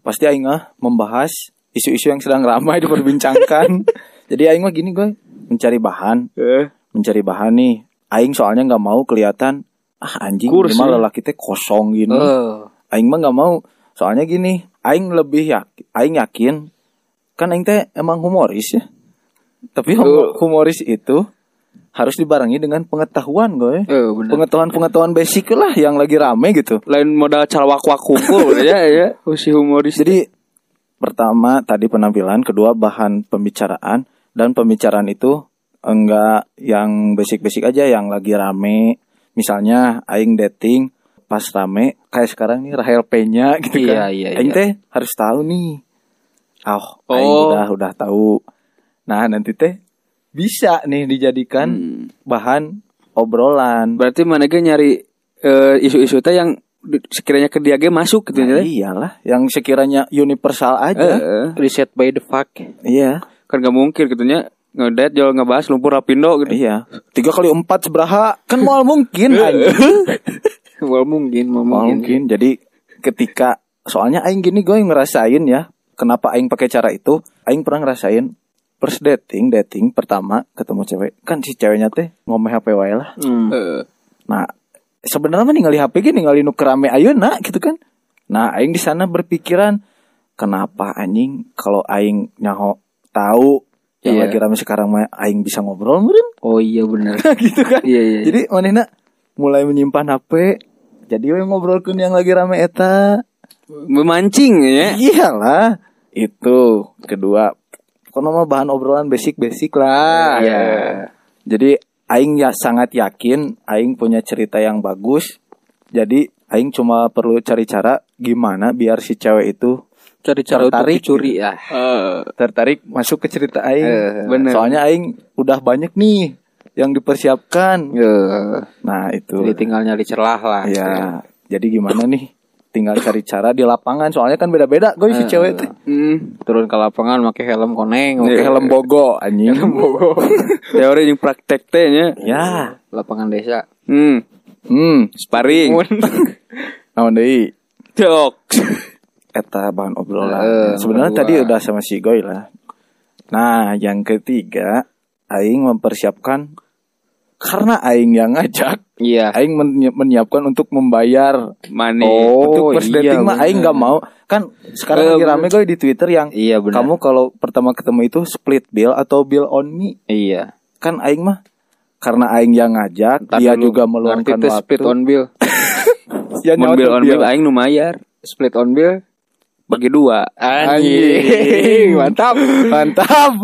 Pasti aing ah membahas isu-isu yang sedang ramai diperbincangkan. Jadi aing mah gini goy, mencari bahan, Eh, mencari bahan nih. Aing soalnya nggak mau kelihatan ah anjing Kurs, mah ya? lelaki teh kosong gini. Oh. Aing mah nggak mau. Soalnya gini, aing lebih yakin, aing yakin kan aing teh emang humoris ya. Tapi humo- humoris itu harus dibarengi dengan pengetahuan gue. Eh. Pengetahuan-pengetahuan basic lah yang lagi rame gitu. lain modal calwak-wak kumpul ya ya. Si humoris. Jadi pertama tadi penampilan, kedua bahan pembicaraan dan pembicaraan itu enggak yang basic-basic aja yang lagi rame. Misalnya aing dating pas rame kayak sekarang nih Rahel Penya gitu Iya, kan. iya, aing iya. teh harus tahu nih. Oh, aing Oh. udah udah tahu. Nah, nanti teh bisa nih dijadikan Hmm. bahan obrolan. Berarti mana ge nyari eh, isu-isu teh yang sekiranya ke dia ge masuk gitu Nah, ya. iyalah, yang sekiranya universal aja. eh. Reset by the fuck. Iya. kan gak mungkin gitu nya ngedet jual ngebahas lumpur rapindo gitu. Iya. Tiga kali empat seberaha kan mal mungkin anjing. Well mungkin, Mal mungkin. mungkin. Jadi ketika soalnya aing gini gue ngerasain ya. Kenapa aing pakai cara itu? Aing pernah ngerasain first dating, dating pertama ketemu cewek. Kan si ceweknya teh ngomeh HP wae lah. Hmm. Eh, Nah, sebenarnya mah ningali HP ge ningali nu kerame ayeuna gitu kan. Nah, aing di sana berpikiran kenapa anjing kalau aing nyaho tahu yang Iya. lagi rame sekarang mah aing bisa ngobrol meureun Oh iya benar. gitu kan. Iya, iya, iya. Jadi manehna mulai menyimpan HP. Jadi we ngobrolkeun yang lagi rame eta. memancing ya. Iyalah. Itu kedua. Kono mah bahan obrolan basic-basic lah. Iya. Jadi aing ya sangat yakin aing punya cerita yang bagus. Jadi aing cuma perlu cari cara gimana biar si cewek itu cari cara Tertarik. dicuri ya. Eh, tertarik masuk ke cerita aing. Eh, bener. Soalnya aing udah banyak nih yang dipersiapkan. Eh, Nah, itu. jadi tinggal nyari celah lah. Ya, jadi gimana nih? Tinggal cari cara di lapangan. Soalnya kan beda-beda gue si cewek teh. hmm, Turun ke lapangan pakai helm koneng, Pakai helm bogo anjing. Helm bogo. teori yang praktek teh nya. ya. lapangan desa. Hmm, Hmm, sparring. naon deui? Dok. Eta bahan obrolan. Eh, Sebenarnya tadi udah sama si Goy lah. Nah, yang ketiga, aing mempersiapkan karena aing yang ngajak, Iya. aing menyi- menyiapkan untuk membayar Money. Oh, untuk first iya, dating mah bener. aing nggak mau. Kan sekarang Eh, lagi rame Goy di Twitter yang Iya benar. kamu kalau pertama ketemu itu split bill atau bill on me. Iya. Kan aing mah karena aing yang ngajak, Ntar dia dulu, juga meluangkan waktu. split on bill. Ya, nyawa bill on bill aing nu mayar. Split on bill. Bagi dua. Anjing, mantap, mantap.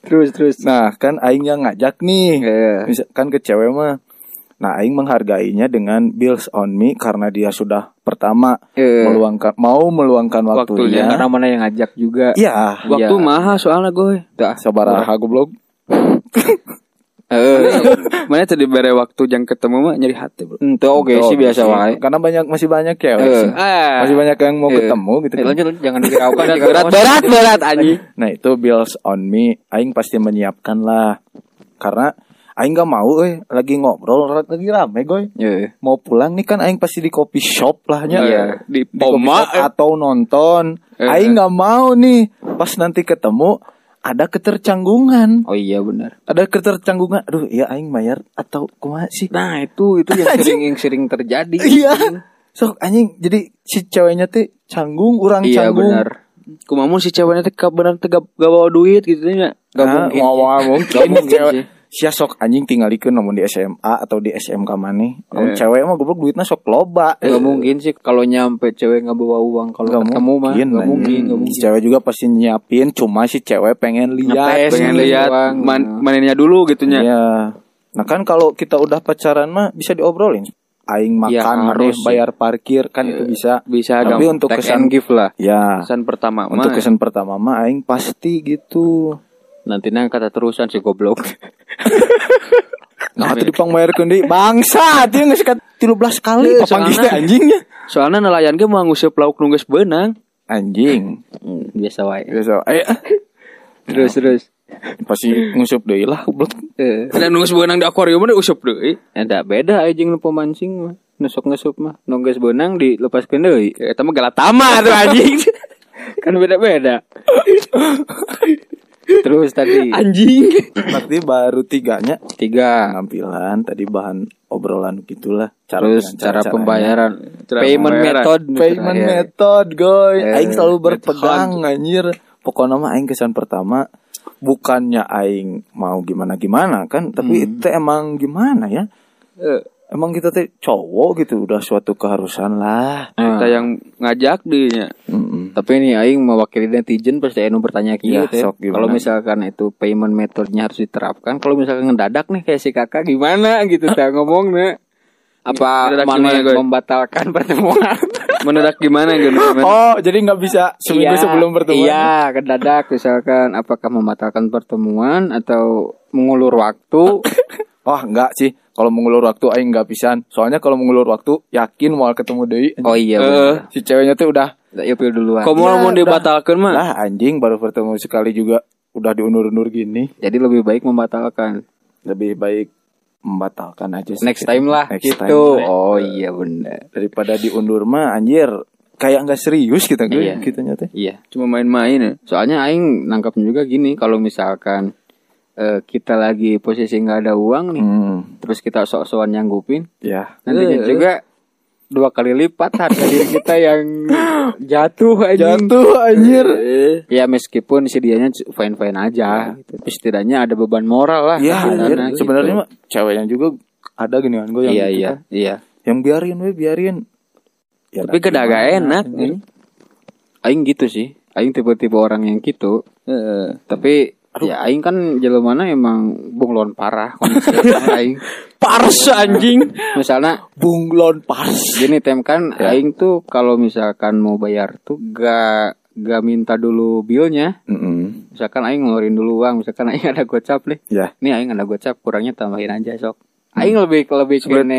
Terus terus. Nah, kan aing yang ngajak nih. Eh, Misalkan ke cewek mah. Nah, aing menghargainya dengan bills on me karena dia sudah pertama eh, meluangkan mau meluangkan waktunya. Waktunya. karena mana yang ngajak juga. Iya, Waktu Iya. mahal soalnya gue. Dah. sabaraha goblok. Eh, Mana tadi bare waktu jang ketemu mah nyari hati, Bro. ente oke sih biasa wae. Karena banyak masih banyak cewek. Eh. Ah. Masih banyak yang mau Eh. ketemu gitu. Eh, kan. lanjut, jangan dihiraukan berat berat berat berat anjing. Nah, itu bills on me aing pasti menyiapkan lah. Karena aing gak mau eh lagi ngobrol lagi rame goy. Iya. Mau pulang nih kan aing pasti di coffee shop lah nya. Iya. Di di coffee Poma shop atau nonton. Eh. Aing nggak mau nih pas nanti ketemu ada ketercanggungan. Oh iya benar. Ada ketercanggungan. Aduh, ya aing bayar atau kumaha sih? Nah itu itu yang sering yang sering terjadi. Iya. Sok anjing jadi si ceweknya teh canggung, orang Iya canggung. benar. Kumamun si ceweknya teh benar teh gak, gak bawa duit gitu nya. Gak Nah, mungkin. mau mungkin Gak mungkin. Sia sok anjing tinggalikeun namun di SMA atau di SMK maneh. Lamun Eh. cewek mah goblok duitnya sok loba. Gak mungkin sih kalau nyampe cewek nggak bawa uang kalau ketemu mah mungkin, nggak anjing. mungkin Si mungkin. cewek juga pasti nyiapin cuma si cewek pengen lihat. Ngetes Pengen lihat man, manennya dulu gitu nya. Iya. Nah kan kalau kita udah pacaran mah bisa diobrolin. Aing Iya, makan, harus maneh sih. bayar parkir kan itu bisa. Bisa Tapi gampang. untuk Take kesan give lah. ya Kesan pertama mah. untuk kesan pertama mah aing pasti gitu. Nanti nang kata terusan si goblok. Nah, tadi pangbayarkeun deui bangsa dia geus ka 13 kali Eh, soalnya- teh anjingnya. Soalnya nelayan ge mau nguseup lauk nu geus beunang. Anjing. Hmm, biasa wae. Biasa. Eh, Terus terus. pasti ngusup deui lah goblok. Eh, Dan nu geus beunang di akuarium mah useup deui. ada beda aja nu pemancing mah. Nusuk nusuk mah. Nongges benang dilepaskeun deui. Eta mah galatama tuh anjing. Kan beda-beda. Terus tadi anjing. Berarti baru tiganya tiga. penampilan tadi bahan obrolan gitulah. Cara Terus cara cara-caranya. pembayaran, Cara payment pembayaran. method, payment Ya. method goy Eh, aing selalu berpegang anjir pokoknya mah aing kesan pertama bukannya aing mau gimana gimana kan tapi itu emang gimana ya Eh, emang kita teh cowok gitu udah suatu keharusan lah Kita Nah, yang ngajak dinya. Mm-mm. tapi ini aing mewakili netizen pasti anu bertanya Ya, kieu teh. Kalau misalkan itu payment methodenya harus diterapkan, kalau misalkan ngedadak nih kayak si kakak gimana gitu teh ngomongnya. Apa Ngedadak mana gimana, yang membatalkan pertemuan? Mendadak gimana gitu. oh jadi nggak bisa seminggu Iya, sebelum pertemuan Iya, kedadak misalkan apakah membatalkan pertemuan atau mengulur waktu? Wah enggak sih kalau mengulur waktu aing nggak pisan soalnya kalau mengulur waktu yakin mau ketemu deui Oh iya, bener. si ceweknya tuh udah Ya pil duluan. Komo Ya, mau udah. dibatalkan mah. lah anjing baru bertemu sekali juga udah diundur-undur gini Jadi lebih baik membatalkan. lebih baik membatalkan aja sih. Next time lah Next gitu. time. Oh iya bener. daripada diundur mah anjir kayak nggak serius kita gue Iya. gitu teh Iya. Cuma main-main ya. Soalnya aing nangkap juga gini kalau misalkan eh, kita lagi posisi nggak ada uang nih, hmm, terus kita sok-sokan nyanggupin, ya nantinya Eh. juga dua kali lipat harga diri kita yang jatuh aja. jatuh anjir Ya meskipun si dianya fine fine aja, gitu. tapi setidaknya ada beban moral lah. ya anjir gitu. sebenarnya mah ceweknya juga ada gini kan gue yang iya gitu iya kan. iya. yang biarin we biarin ya Tapi nanti gak enak. anjir. Aing gitu sih. Aing tipe-tipe orang yang gitu. Heeh. Tapi ya aing kan mana emang bunglon parah kondisi aing. Pars anjing. Misalnya bunglon pas gini tem kan Ya. aing tuh kalau misalkan mau bayar tuh gak gak minta dulu bilnya Mm-mm. misalkan aing ngeluarin dulu uang misalkan aing ada gocap nih Ya. nih aing ada gocap kurangnya tambahin aja sok aing lebih lebih Split-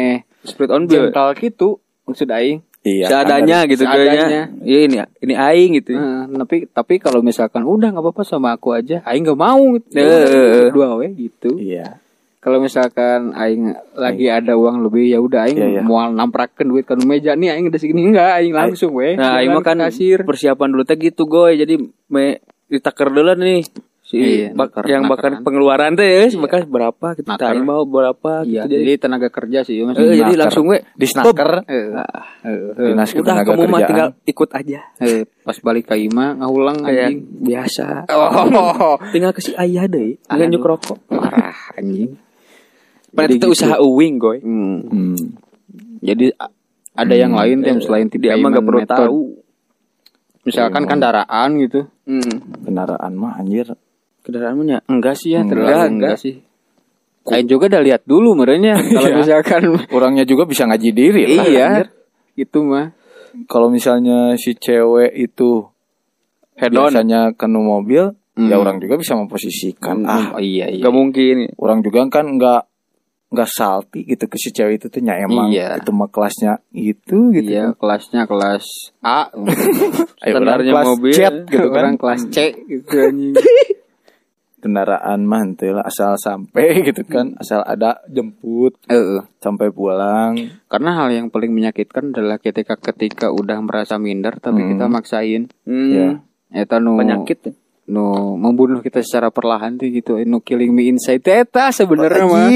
Split on bill. jengkal gitu maksud aing Iya. Seadanya gitu Seadanya. Iya ini ini aing gitu. Nah, tapi tapi kalau misalkan udah nggak apa-apa sama aku aja aing gak mau gitu. Eh. dua we gitu Iya. kalau misalkan aing lagi ada uang lebih ya udah aing Iya, iya. mau namprakeun duit ke meja nih aing udah segini enggak aing langsung we Nah, aing mah kan kasir persiapan dulu teh gitu goy. Jadi me ditaker dulu nih. Si Iya, bak- naker- yang bakar nakeran. pengeluaran teh ya, bakal berapa kita Naker. aing mau berapa iya gitu. jadi tenaga kerja sih Eh, jadi langsung we Di snacker. Eh, Dinas udah kamu mah tinggal ikut aja. eh, pas balik ke Ima ngahulang Kayak anjing biasa. oh Tinggal ke si ayah deh. Nggak nyuk rokok. parah anjing Pada Jadi kita gitu. usaha uwing goy. Hmm. Hmm. jadi ada yang lain tem selain Dia mah nggak perlu tahu. misalkan kendaraan gitu Hmm. Kendaraan mah anjir. Kendaraan mah nya. enggak sih ya Enggak, terlalu enggak, enggak. sih Aing juga udah lihat dulu merenya kalau Iya. misalkan Orangnya juga bisa ngaji diri lah. iya anjir. itu mah Kalau misalnya si cewek itu Head on. biasanya kena mobil, ya Hmm. orang juga bisa memposisikan. Ah, oh, iya iya Gak mungkin. orang juga kan nggak nggak salty gitu ke si cewek itu tuh emang Iya. itu mah kelasnya itu gitu. iya kelasnya kelas A orang Standarnya kelas mobil. C gitu kan. orang kelas C gitu anjing Kendaraan mah lah asal sampai gitu kan, asal ada jemput Heeh. sampai pulang. karena hal yang paling menyakitkan adalah ketika ketika udah merasa minder tapi kita maksain Hmm. Ya. eta nu Penyakit. nu membunuh kita secara perlahan tuh gitu nu killing me inside eta sebenarnya mah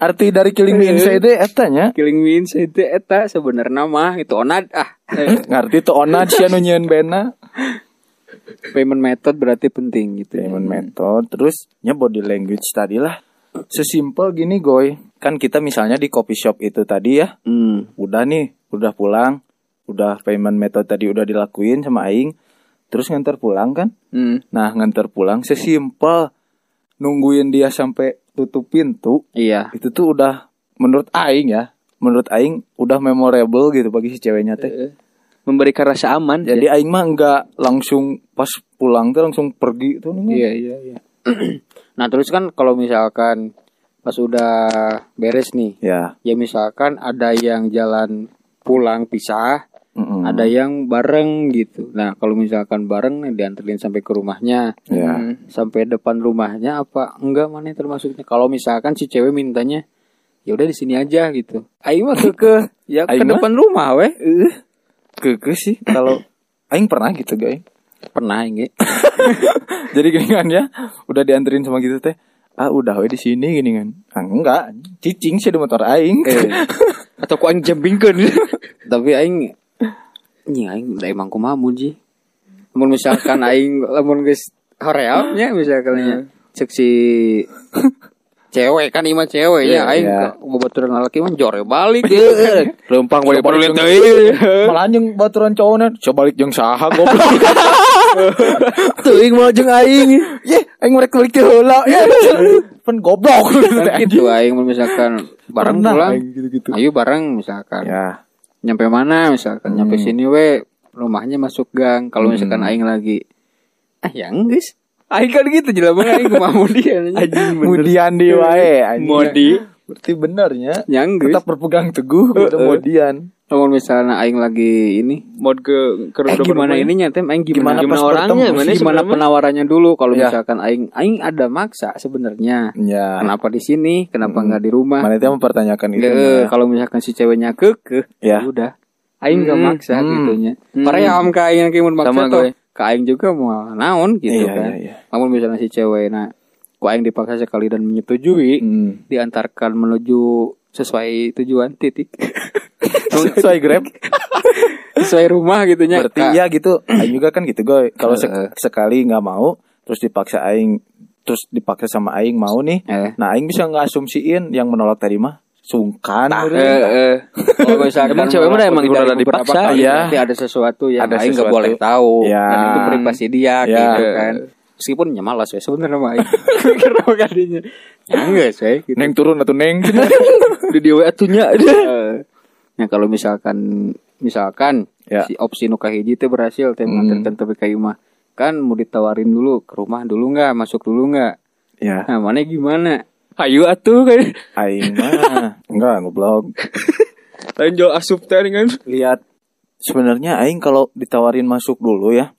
arti dari killing me inside eta nya. killing me inside eta sebenarnya mah itu onad ah Ngarti tuh onat sia nu nyieun bena. payment method berarti penting gitu Payment method terus nya body language tadi lah. Sesimpel gini goy. Kan kita misalnya di coffee shop itu tadi ya. hmm. Udah nih, udah pulang. Udah payment method tadi udah dilakuin sama aing. Terus nganter pulang kan? Hmm. Nah, nganter pulang sesimpel nungguin dia sampai tutup pintu. iya Itu tuh udah menurut aing ya. Menurut aing udah memorable gitu bagi si ceweknya teh. Memberikan rasa aman. Jadi aing mah nggak langsung pas pulang tuh langsung pergi tuh nih. iya iya iya nah terus kan kalau misalkan pas udah beres nih Ya. ya misalkan ada yang jalan pulang pisah mm-mm. ada yang bareng gitu nah kalau misalkan bareng nih dianterin sampai ke rumahnya Ya. Hmm. sampai depan rumahnya apa enggak mana termasuknya kalau misalkan si cewek mintanya ya udah di sini aja gitu ayo mah ke ke ya ke Aing depan rumah weh Keke sih kalau aing pernah gitu guys. pernah ini Jadi gini kan ya, udah dianterin sama gitu teh. Ah udah we di sini gini kan. Ah, enggak, cicing sih di motor aing. Atau ku aing jambingkeun. tapi aing ini aing udah emang kumaha muji namun misalkan aing lamun geus hoream nya misalkan nya cek si cewek kan ima cewek. Ya aing Iya. bobaturan laki mah jore balik Lempang we perlu lihat Malah jeung baturan cowoknya, coba balik jeung saha goblok. Teuing mau jeung aing. Ye, aing mereka balik teh heula. Ya, pen goblok. kan gitu aing mun misalkan bareng pulang. aing ayo bareng misalkan. Ya, nyampe mana misalkan. Nyampe sini we. Rumahnya masuk gang. Kalau misalkan aing lagi ah yang guys aing kan gitu jelema aing kumaha dia kemudian di wae anjing. Modi. Berarti benernya yang tetap berpegang teguh kemudian. Kalau misalnya aing lagi ini Mod ke ke eh, gimana ininya tem aing gimana, Gimana orangnya gimana gimana penawarannya dulu kalau Ya. misalkan aing aing ada maksa sebenarnya Ya. kenapa di sini kenapa nggak di rumah Mana itu mempertanyakan itu. Mah. kalau misalkan si ceweknya kekeh Ya. udah aing nggak Hmm, maksa hmm. gitunya Hmm. paream ka aing yang mun maksa Sama tuh gue. Ka aing juga mau naon gitu Iya, kan iya, iya. namun misalnya si cewek nah ku aing dipaksa sekali dan menyetujui Hmm. diantarkan menuju sesuai tujuan titik Sesuai Grab. sesuai rumah gitunya Berarti Ka- ya gitu. Aing juga kan gitu, Goy. Kalau Heeh. sekali nggak mau, terus dipaksa aing terus dipaksa sama aing mau nih. Eh. Nah, aing bisa ngasumsiin yang menolak tadi mah sungkan. Nah, eh. Kalau misalkan Emang cewek mah menolak emang udah dipaksa, iya. berarti ada sesuatu yang Ada aing nggak boleh tahu Ya. dan itu privasi dia Ya. gitu kan meskipun ya malas ya sebenarnya mah karena kadinya ya enggak sih gitu. Neng turun atau neng. Di dia atunya. Eh, Nah kalau misalkan misalkan Ya. si opsi nu kahiji teh berhasil teh Hmm. tapi ka imah kan mau ditawarin dulu ke rumah dulu nggak masuk dulu nggak Ya, nah mana gimana Ayo atuh kan. aing mah enggak ngoblok. Lain jual asup teh kan. Lihat sebenarnya aing kalau ditawarin masuk dulu ya.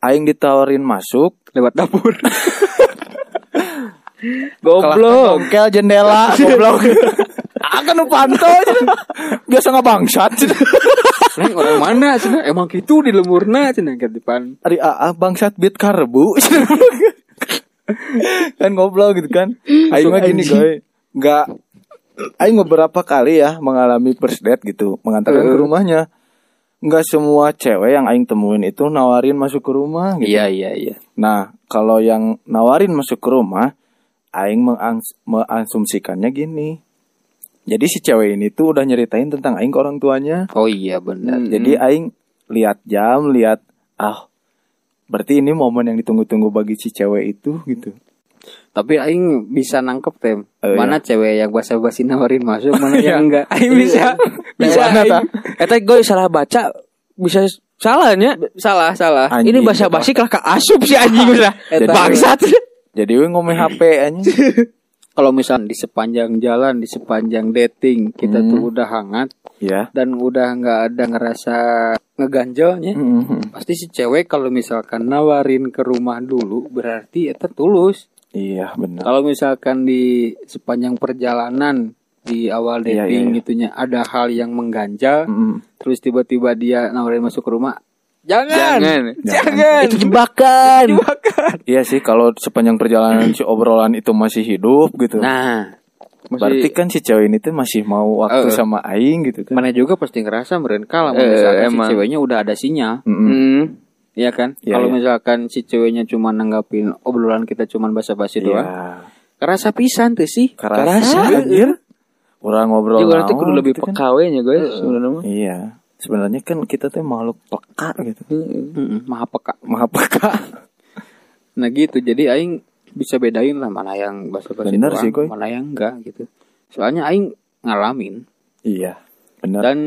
Aing ditawarin masuk, lewat dapur Goblok. Kel jendela goblok. Akan nu pantau Biasa ngabangsat Neng orang mana cenah emang gitu di lemurna cenah ke depan Ari AA bangsat beat karbu Kan ngobrol gitu kan. Aing mah gini gue Enggak Aing beberapa kali ya mengalami first date gitu Mengantarkan ke rumahnya. Enggak semua cewek yang Aing temuin itu nawarin masuk ke rumah gitu. iya iya iya. Nah kalau yang nawarin masuk ke rumah Aing mengangs- mengasumsikannya gini. Jadi si cewek ini tuh udah nyeritain tentang Aing ke orang tuanya. Oh iya benar. Jadi aing lihat jam, lihat ah berarti ini momen yang ditunggu-tunggu bagi si cewek itu gitu. tapi aing bisa nangkep tem Oh, mana cewek yang basa-basi nawarin masuk mana Iya. yang enggak aing bisa bisa Gimana, aing. Ta? Eta gue salah baca bisa salahnya. salah salah Anjing. Ini bahasa basi ka asup si anjing udah. Bangsat. Jadi we ngomong HP anjing. Kalau misalnya di sepanjang jalan di sepanjang dating kita Hmm. tuh udah hangat ya. dan udah nggak ada ngerasa ngeganjelnya Mhm. pasti si cewek kalau misalkan nawarin ke rumah dulu berarti itu tulus Iya benar. kalau misalkan di sepanjang perjalanan di awal Iya, dating iya, iya. gitunya ada hal yang mengganjal Mhm. terus tiba-tiba dia nawarin masuk ke rumah jangan Jangan. jangan, Itu jebakan. Iya sih kalau sepanjang perjalanan si obrolan itu masih hidup gitu. nah berarti kan si cewek ini tuh masih mau waktu Eh. sama aing gitu kan. mana juga pasti ngerasa meren kalau Eh, misalkan si emang. ceweknya udah ada sinyal Mhm. Hmm. Iya kan? Iya, Kalau iya. misalkan si ceweknya cuma nanggapin obrolan kita cuma basa-basi doang. Iya. Kerasa pisan tuh sih. Karasa anjir. Orang ngobrol nanti naon kudu lebih gitu kan. peka we nya gue sebenarnya mah. Iya. Sebenarnya kan kita tuh makhluk peka gitu. Mm-mm, maha peka. Maha peka. Nah gitu. Jadi aing bisa bedain lah mana yang Bener doang, sih, mana yang enggak gitu. Soalnya aing ngalamin Iya. Benar. dan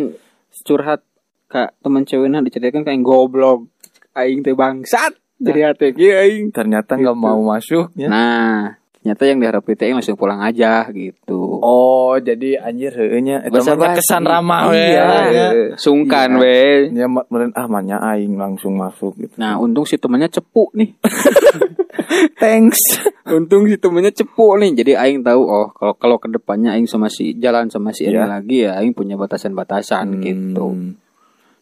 curhat kak teman ceweknya diceritakan kayak goblok aing teh bangsat jadi hati kieu aing. ternyata nggak mau masuknya. Nah, ternyata yang diharapin teh aing langsung pulang aja gitu. Oh, jadi anjir heunya eta Basa mah basi. kesan ramah we. Iya. ya. Sungkan Iya. we. Ya meureun ah manya aing langsung masuk gitu. Nah, untung si temannya cepu nih. Thanks. Untung si temennya cepu nih. Jadi aing tahu oh kalau kalau ke depannya aing sama si jalan sama si ini Iya. lagi ya aing punya batasan-batasan gitu.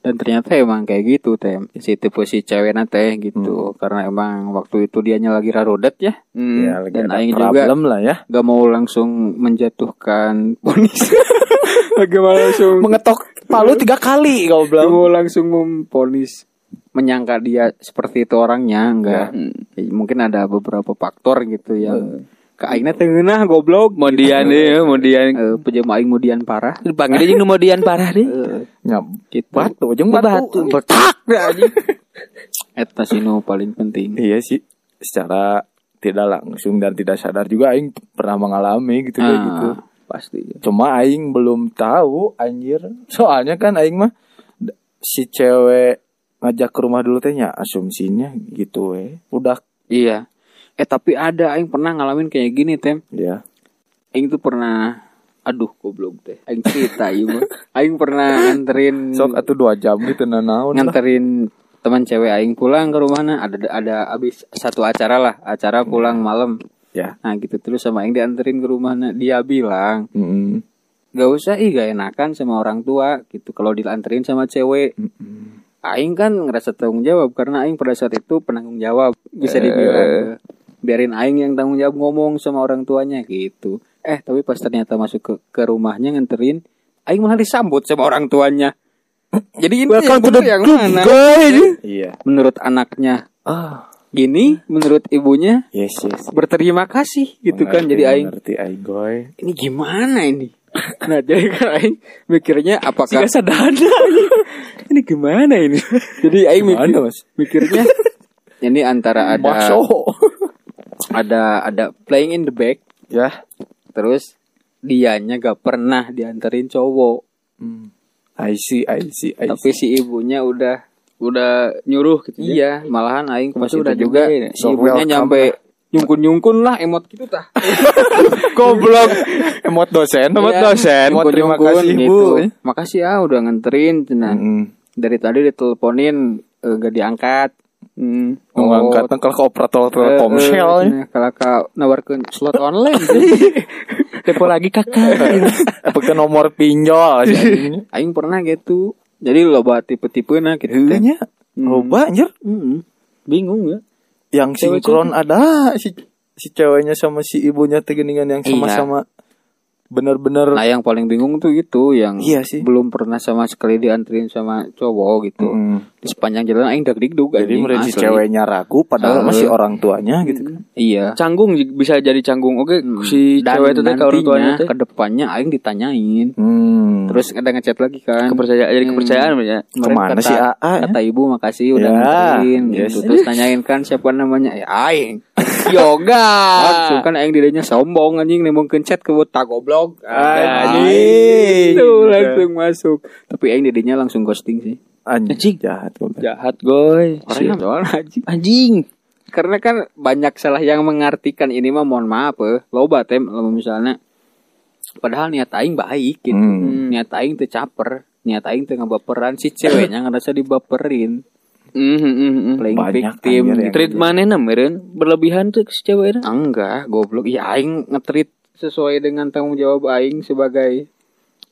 Hmm. Dan ternyata emang kayak gitu teh. Si tipe si cewek teh gitu. Karena emang waktu itu dianya lagi rarodet ya. Hmm. Ya, lagi Dan aing juga- lah ya. Gak mau langsung menjatuhkan ponis. Gak mau langsung Mengetok palu tiga kali Gak goblok. mau langsung memponis menyangka dia seperti itu orangnya enggak. Ya, mungkin ada beberapa faktor gitu yang ke aingna teu ngeunah goblok. Modian deh, modian. Eh, pejama aing mudian parah. Dipanggil nu modian parah deh. Ya, Gitu. batu jeung batu. Betak anjing. Eta sih nu paling penting. Iya sih. Secara tidak langsung dan tidak sadar juga aing pernah mengalami gitu kayak Ah, gitu. Pasti. Cuma aing belum tahu anjir. Soalnya kan aing mah si cewek ngajak ke rumah dulu tehnya asumsinya gitu we. Udah Iya. Eh tapi ada aing pernah ngalamin kayak gini, Tem. ya. Aing tuh pernah aduh goblok teh. Aing cerita ieu mah. Aing pernah nganterin Sok atau dua jam gitu nah naon lah. nganterin teman cewek aing pulang ke rumahna ada ada abis satu acara lah acara pulang malam Ya. nah gitu terus sama aing dianterin ke rumahna dia bilang Mm-mm. gak usah ih gak enakan sama orang tua gitu kalau dianterin sama cewek Mm-mm. aing kan ngerasa tanggung jawab karena aing pada saat itu penanggung jawab bisa dibilang biarin aing yang tanggung jawab ngomong sama orang tuanya gitu eh tapi pas ternyata masuk ke, ke rumahnya nganterin aing malah disambut sama orang tuanya jadi ini yang bener yang mana Iya. menurut anaknya Ah, gini menurut ibunya yes yes. berterima kasih gitu kan Mengerti, jadi aing Ngerti aing goy. ini gimana ini nah jadi kan aing mikirnya apakah Siga sadana. ini gimana ini jadi aing mikir, mikirnya ini antara ada. Ada ada playing in the back ya. terus dianya gak pernah dianterin cowok Hmm. I see, I see, I Tapi see. si ibunya udah Udah nyuruh gitu ya. iya, malahan aing pas Itu udah juga juga ya. si So ibunya nyampe nyungkun-nyungkun lah emot gitu tah. Goblok. Emot dosen. Emot dosen, Emot terima nyungkun kasih, gitu. Bu. Makasih ya udah nganterin cenah. Mm. Dari tadi diteleponin eh, gak diangkat. Hmm. Oh, angkat kalau ke operator Telkomsel. Eh, eh, kalau kau nawarkan slot online Tepo lagi kakak. Ke nomor pinjol aing pernah gitu jadi loba tipe-tipe nah gitu. Kayaknya loba anjir. Mm-mm. bingung ya Yang sinkron ada si si ceweknya sama si ibunya teh geuningan yang Iya. Bener-bener nah yang paling bingung tuh itu yang Iya sih. belum pernah sama sekali dianterin sama cowok gitu Mm. di sepanjang jalan aing deg-deg Jadi mereka ceweknya ragu padahal Eh. masih orang tuanya gitu kan. iya Canggung bisa jadi canggung. Oke, si Dan cewek itu teh ke orang tuanya ke depannya aing ditanyain Hmm. terus ada ngechat lagi kan kepercayaan jadi kepercayaan ya. Kemarin Ke mana kata, si AA ya? Kata ibu makasih udah Ya, nganterin yes. gitu. Terus tanyain kan siapa namanya? Ya aing. Yoga. Langsung kan aing dirinya sombong anjing nemongkeun chat ke buta goblok. Anjing. Tuh langsung masuk. Tapi aing dirinya langsung ghosting sih. Anjing jahat goblok. Jahat goy. Orangnya doang anjing. Anjing. Karena kan banyak salah yang mengartikan ini mah mohon maaf eh. Loba tem misalnya padahal niat aing baik gitu. Hmm. Niat aing teu caper, niat aing teu ngabaperan si ceweknya ngerasa dibaperin. Hmm, hmm, hmm, hmm. Playing Banyak, victim anjir, yang- Treat mana meren berlebihan tuh si cewek itu. Enggak, goblok. Ya aing ngetrit sesuai dengan tanggung jawab aing sebagai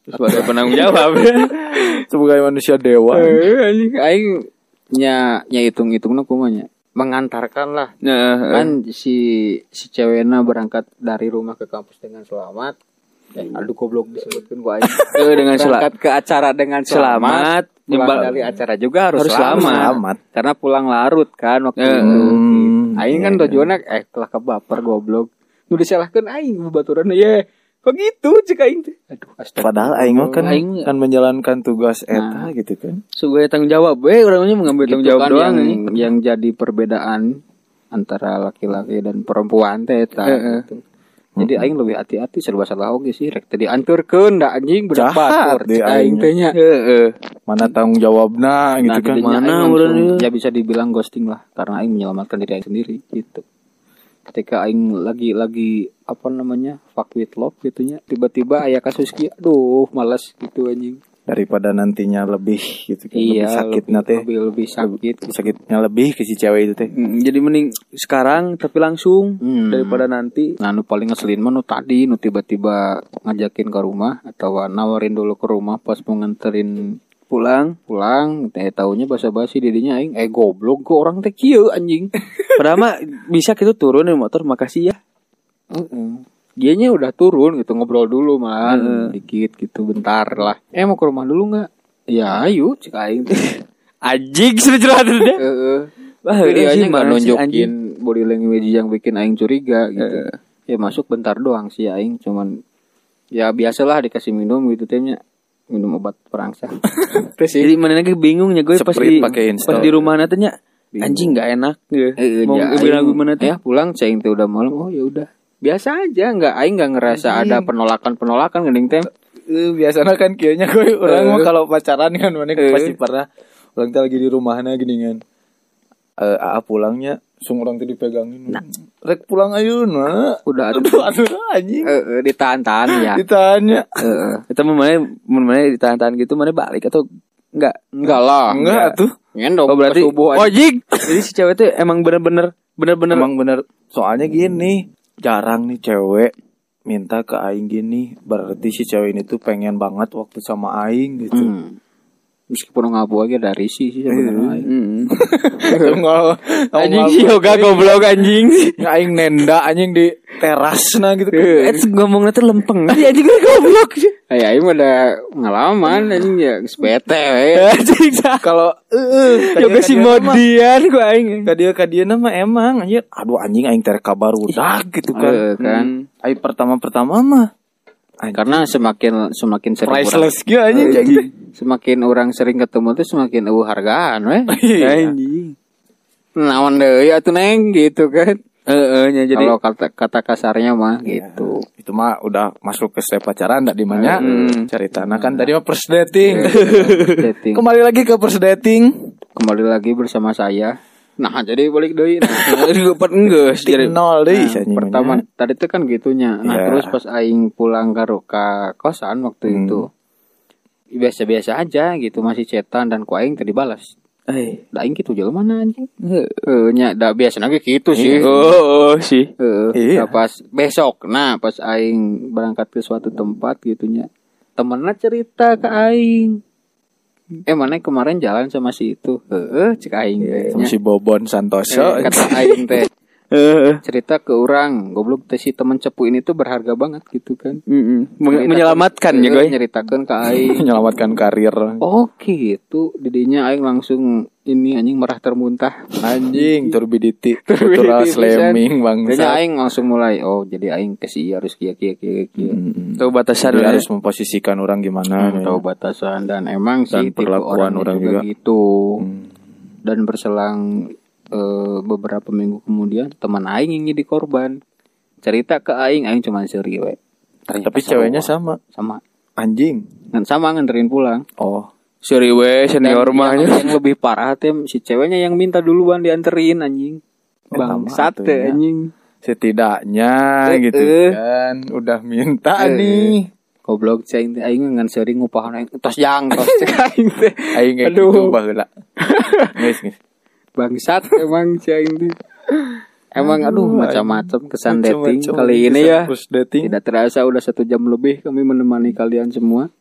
Sebagai penanggung jawab. Sebagai manusia dewa. Anjing aing nya nya hitung-hitung kumanya. Mengantarkan lah. Nah, Kan si si ceweknya berangkat dari rumah ke kampus dengan selamat. Eh, aduh goblok disebutkan gua aing. eh, dengan berangkat ke acara dengan selamat. Selamat. Pulang dari acara juga harus, Harus selamat. selamat. Selamat. Karena pulang larut kan waktu Eh, itu. Hmm, Aing kan iya, tujuannya eh kelah kebaper goblok. Nu disalahkeun aing babaturan ye. Kok gitu cek aing teh. Aduh, astagfirullah. Padahal aing mah kan Aing- kan menjalankan tugas eta gitu kan. sebagai tanggung jawab. We orangnya mengambil Gitu tanggung jawab kan doang. yang, yang jadi perbedaan antara laki-laki dan perempuan teh eta Eh, eh. gitu. Jadi aing lebih hati-hati serba salah oge sih rek teh dianturkeun da anjing Jahat batur aing teh nya. Heeh. Mana tanggung jawabna gitu Nah, kan. Mana urang ieu? ya bisa dibilang ghosting lah karena aing menyelamatkan diri aing sendiri gitu. Ketika aing lagi lagi apa namanya fuck with love gitunya tiba-tiba aya kasus kieu aduh malas gitu anjing. Daripada nantinya lebih gitu kan. lebih Iya, sakitnya lebih, teh. lebih, lebih sakit. Sakitnya lebih ke si cewek itu teh. Hmm, Jadi mending sekarang tapi langsung Hmm. daripada nanti. Nah, nu paling ngeselin mah nu tadi nu tiba-tiba ngajakin ke rumah atau nawarin dulu ke rumah pas mau nganterin Pulang. pulang teh taunya basa-basi didinya aing eh goblok kok orang teh kieu anjing. Mah bisa kita turun di motor makasih ya. Heeh. Dianya udah turun gitu ngobrol dulu malah dikit gitu bentar lah. Eh mau ke rumah dulu nggak? Ya ayo cek aing. Anjing sudah curhat dia. Heeh. Wah, sih, nggak nunjukin body language yang bikin aing curiga gitu. Ya masuk bentar doang sih aing cuman ya biasalah dikasih minum gitu tehnya minum obat perangsang. Terus Jadi mana lagi bingungnya gue pas di pas di rumah nantinya anjing nggak enak gitu. Mau ya, bilang tuh? Ya pulang ceng teh udah malam. Oh ya udah. Biasa aja nggak aing nggak ngerasa ada penolakan-penolakan geuning teh. Eh, biasanya kan kayaknya gue orang Eh. mah kalau pacaran kan mana pasti pernah orang lagi di rumahnya gini kan. Eh, AA pulangnya sung orang teh dipegangin. Rek pulang ayo nah. Udah Aduh, aduh anjing. Eh, eh, ditahan-tahan ya. Ditanya. Heeh. Kita mau mana mau mana ditahan-tahan gitu mana balik atau enggak? Enggak lah. Enggak tuh. Ngendong Oh berarti subuh oh jing. Jadi si cewek tuh emang bener-bener bener-bener Emang bener. Soalnya gini, jarang nih cewek minta ke aing gini. Berarti si cewek ini tuh pengen banget waktu sama aing gitu. Hmm. Meskipun ngabu aja dari sih sih sebenarnya. Hmm. Anjing nggak- si yoga goblok anjing. Ya, aing nenda anjing di teras nah gitu kan. Eh ngomongnya tuh lempeng. Iya anjing goblok. Eh, aing ada pengalaman anjing ya sepete. Anjing. Kalau eh Yoga si modian gue aing. kadia kadia nama emang anjir aduh anjing aing ter kabar udah gitu kan Eh, kan. aing pertama pertama mah anjing Karena semakin semakin sering orang, priceless gitu anjing anjing semakin orang sering ketemu tuh semakin eueuh hargaan we. Iya. Anjing. Naon deui atuh neng gitu kan. Heeh, nya jadi Kalau kata kata kasarnya mah gitu. Itu mah udah masuk ke step pacaran ndak di mana Hmm. cerita. Nah kan tadi mah first dating. Dating. Kembali lagi ke first dating. Kembali lagi bersama saya. Nah, jadi balik deui. Nah, dapat enggak Dari nol deh Nah, pertama tadi itu kan gitunya. Nah, Iya. terus pas aing pulang ke ke kosan waktu Hmm. itu biasa-biasa aja gitu masih cetan dan ku aing tadi balas. Eh. Da aing gitu jelema mana anjing. Heeh, nya da biasa lagi gitu sih. Oh, oh, sih. Heeh. Iya. Nah, pas besok, nah pas aing berangkat ke suatu tempat gitunya. Temennya cerita ke aing. Eh mana kemarin jalan sama si itu. Heeh, cek aing teh. sama si Bobon Santoso. Eh, kata aing teh. Cerita ke orang goblok teh si temen cepu ini tuh berharga banget gitu kan Ceritakan- menyelamatkan ya, eh, Goy. nyeritakan ke aing menyelamatkan karir. oh gitu didinya aing langsung ini anjing merah termuntah Anjing turbidity, cultural pisan. slamming Kayaknya bangsa. aing langsung mulai oh jadi aing kasih harus kia kia kia kia Mm-mm. Tahu batasan Jadi lah. harus memposisikan orang gimana. Hmm, tahu batasan dan emang Dan sih perlakuan orangnya orang juga, juga. gitu Hmm. dan berselang eh, beberapa minggu kemudian teman aing yang jadi korban cerita ke aing aing cuma seri we Tapi ceweknya sama. sama Anjing. dan sama nganterin pulang Oh. Seri we senior mah yang, yang lebih parah tem si ceweknya yang minta duluan dianterin anjing Eta mah teh atunya. anjing Setidaknya Eh, gitu eh. kan. Udah minta Eh, nih. goblok cing teh aing ngan sering ngupahan aing tos jang tos cek aing teh Aing gitu baheula. Geus geus. Bangsat emang cing teh emang aduh macam-macam kesan dating Macam-macam kali ini ya dating. tidak terasa udah satu jam lebih kami menemani kalian semua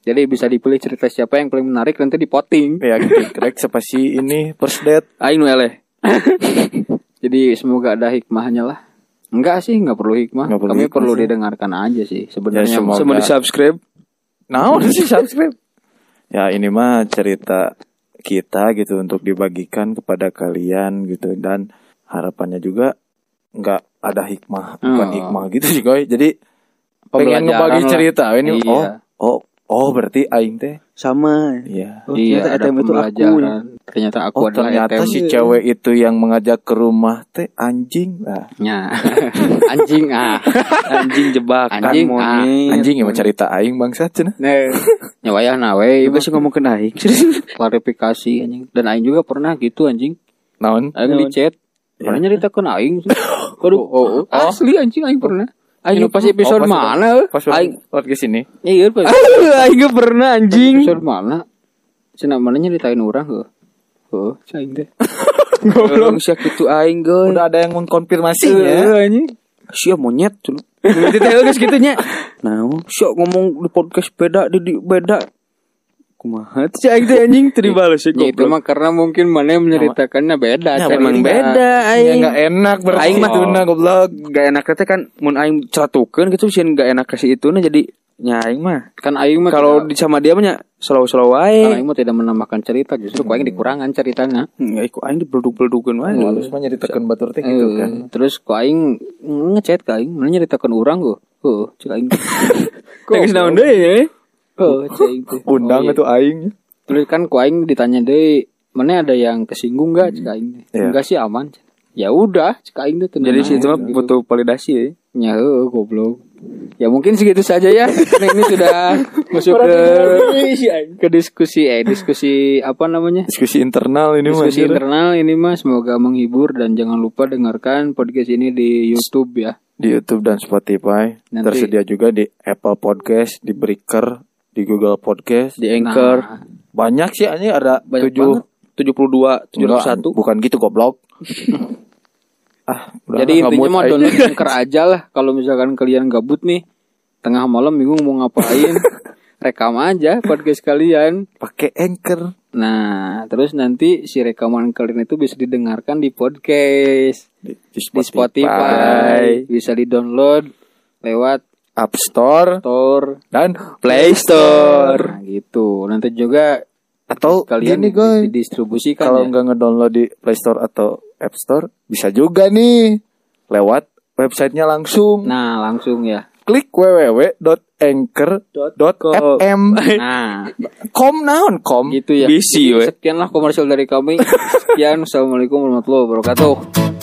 jadi bisa dipilih cerita siapa yang paling menarik nanti dipoting Ya gitu. Krek spasi ini first date. Aing eleh. Jadi semoga ada hikmahnya lah. Enggak sih, enggak perlu hikmah. Nggak perlu Kami hikmah perlu sih. didengarkan aja sih sebenarnya. Ya, semoga- Sama di subscribe. Nah, sih subscribe. Ya ini mah cerita kita gitu untuk dibagikan kepada kalian gitu dan harapannya juga nggak ada hikmah bukan Oh. hikmah gitu sih coy. Jadi pengen ngebagi cerita ini Iya. oh oh oh berarti aing teh Sama. iya. Oh, iya, ternyata ada ETM itu aku. pembelajaran. Ternyata aku Oh adalah ternyata ETM. si cewek itu yang mengajak ke rumah teh anjing lah. Nya. anjing ah. Anjing jebakan Anjing, ah. Anjing emang cerita aing bangsat cenah. Nah, nyawayah nawe Ibu sih ngomong ke aing. klarifikasi anjing. Dan aing juga pernah gitu anjing. Naon? Aing di chat. Pernah nyeritakan aing. sih. Aduh, oh, asli anjing aing pernah. Aing pas episode Oh, pas- mana? Pas Aing podcast ini. Iya, pas Aing pernah anjing. episode mana? Cina mana nyeritain orang heeh. Heeh, cing teh. Goblok sih gitu aing goy. Udah ada yang mengkonfirmasinya. Heeh, anjing. Sia monyet cenah. Detail geus kitu nya. Nah, sia ngomong di podcast beda di, di beda. Kumaha tuh cai teh anjing teu dibales ya Ya itu mah karena mungkin mana yang menceritakannya beda. Ya, Cing. Emang beda Ya aing. enggak enak berarti Aing mah- tuna goblok. Gak enak teh kan mun aing celatukeun gitu sieun gak enak kasih itu nah jadi nya aing mah. Kan aing mah Kalau di sama dia mah slow-slow kan wae. aing mah tidak menambahkan cerita, justru ku aing dikurangan ceritanya. Enggak iku aing dipleduk-pledukeun wae. Halus mah nyeritakeun batur teh gitu Eh, kan. Terus ku aing ngechat ka aing, mana nyeritakan urang go. Heeh, cek aing. Geus naon deui ya? Teh. Undang Oh, iya. itu aing. Terus kan ku aing ditanya deui, mana ada yang kesinggung enggak cek aing. Iya. Enggak sih aman. Ya udah, cek aing tenang Jadi situ mah gitu. butuh validasi ya. Ya heeh, goblok. Ya mungkin segitu saja ya. Karena ini sudah masuk ke ke diskusi eh diskusi apa namanya? Diskusi internal ini. Diskusi anjir. internal ini mah semoga menghibur dan jangan lupa dengarkan podcast ini di YouTube ya. Di YouTube dan Spotify. Nanti- Tersedia juga di Apple Podcast, di Breaker, di Google Podcast. Di Anchor Nah, Banyak sih anjing ada Banyak tujuh. 72 Enggak, 71. bukan gitu goblok. ah, udah jadi intinya aing. download Anchor aja lah. Kalau misalkan kalian gabut nih, tengah malam bingung mau ngapain, rekam aja podcast kalian. pakai Anchor. Nah, terus nanti si rekaman kalian itu bisa didengarkan di podcast. Di, di Spotify, bisa di-download lewat App Store Store, dan Play Store. nah, gitu. Nanti juga atau kalian gini guys didistribusikan kalau ya. nggak ngedownload di Play Store atau App Store bisa juga nih lewat websitenya langsung Nah, langsung ya. klik www.anchor.fm Nah, kom naon kom gitu ya. Bisi, Jadi, we. Sekianlah komersial dari kami. Sekian. Assalamualaikum warahmatullahi wabarakatuh.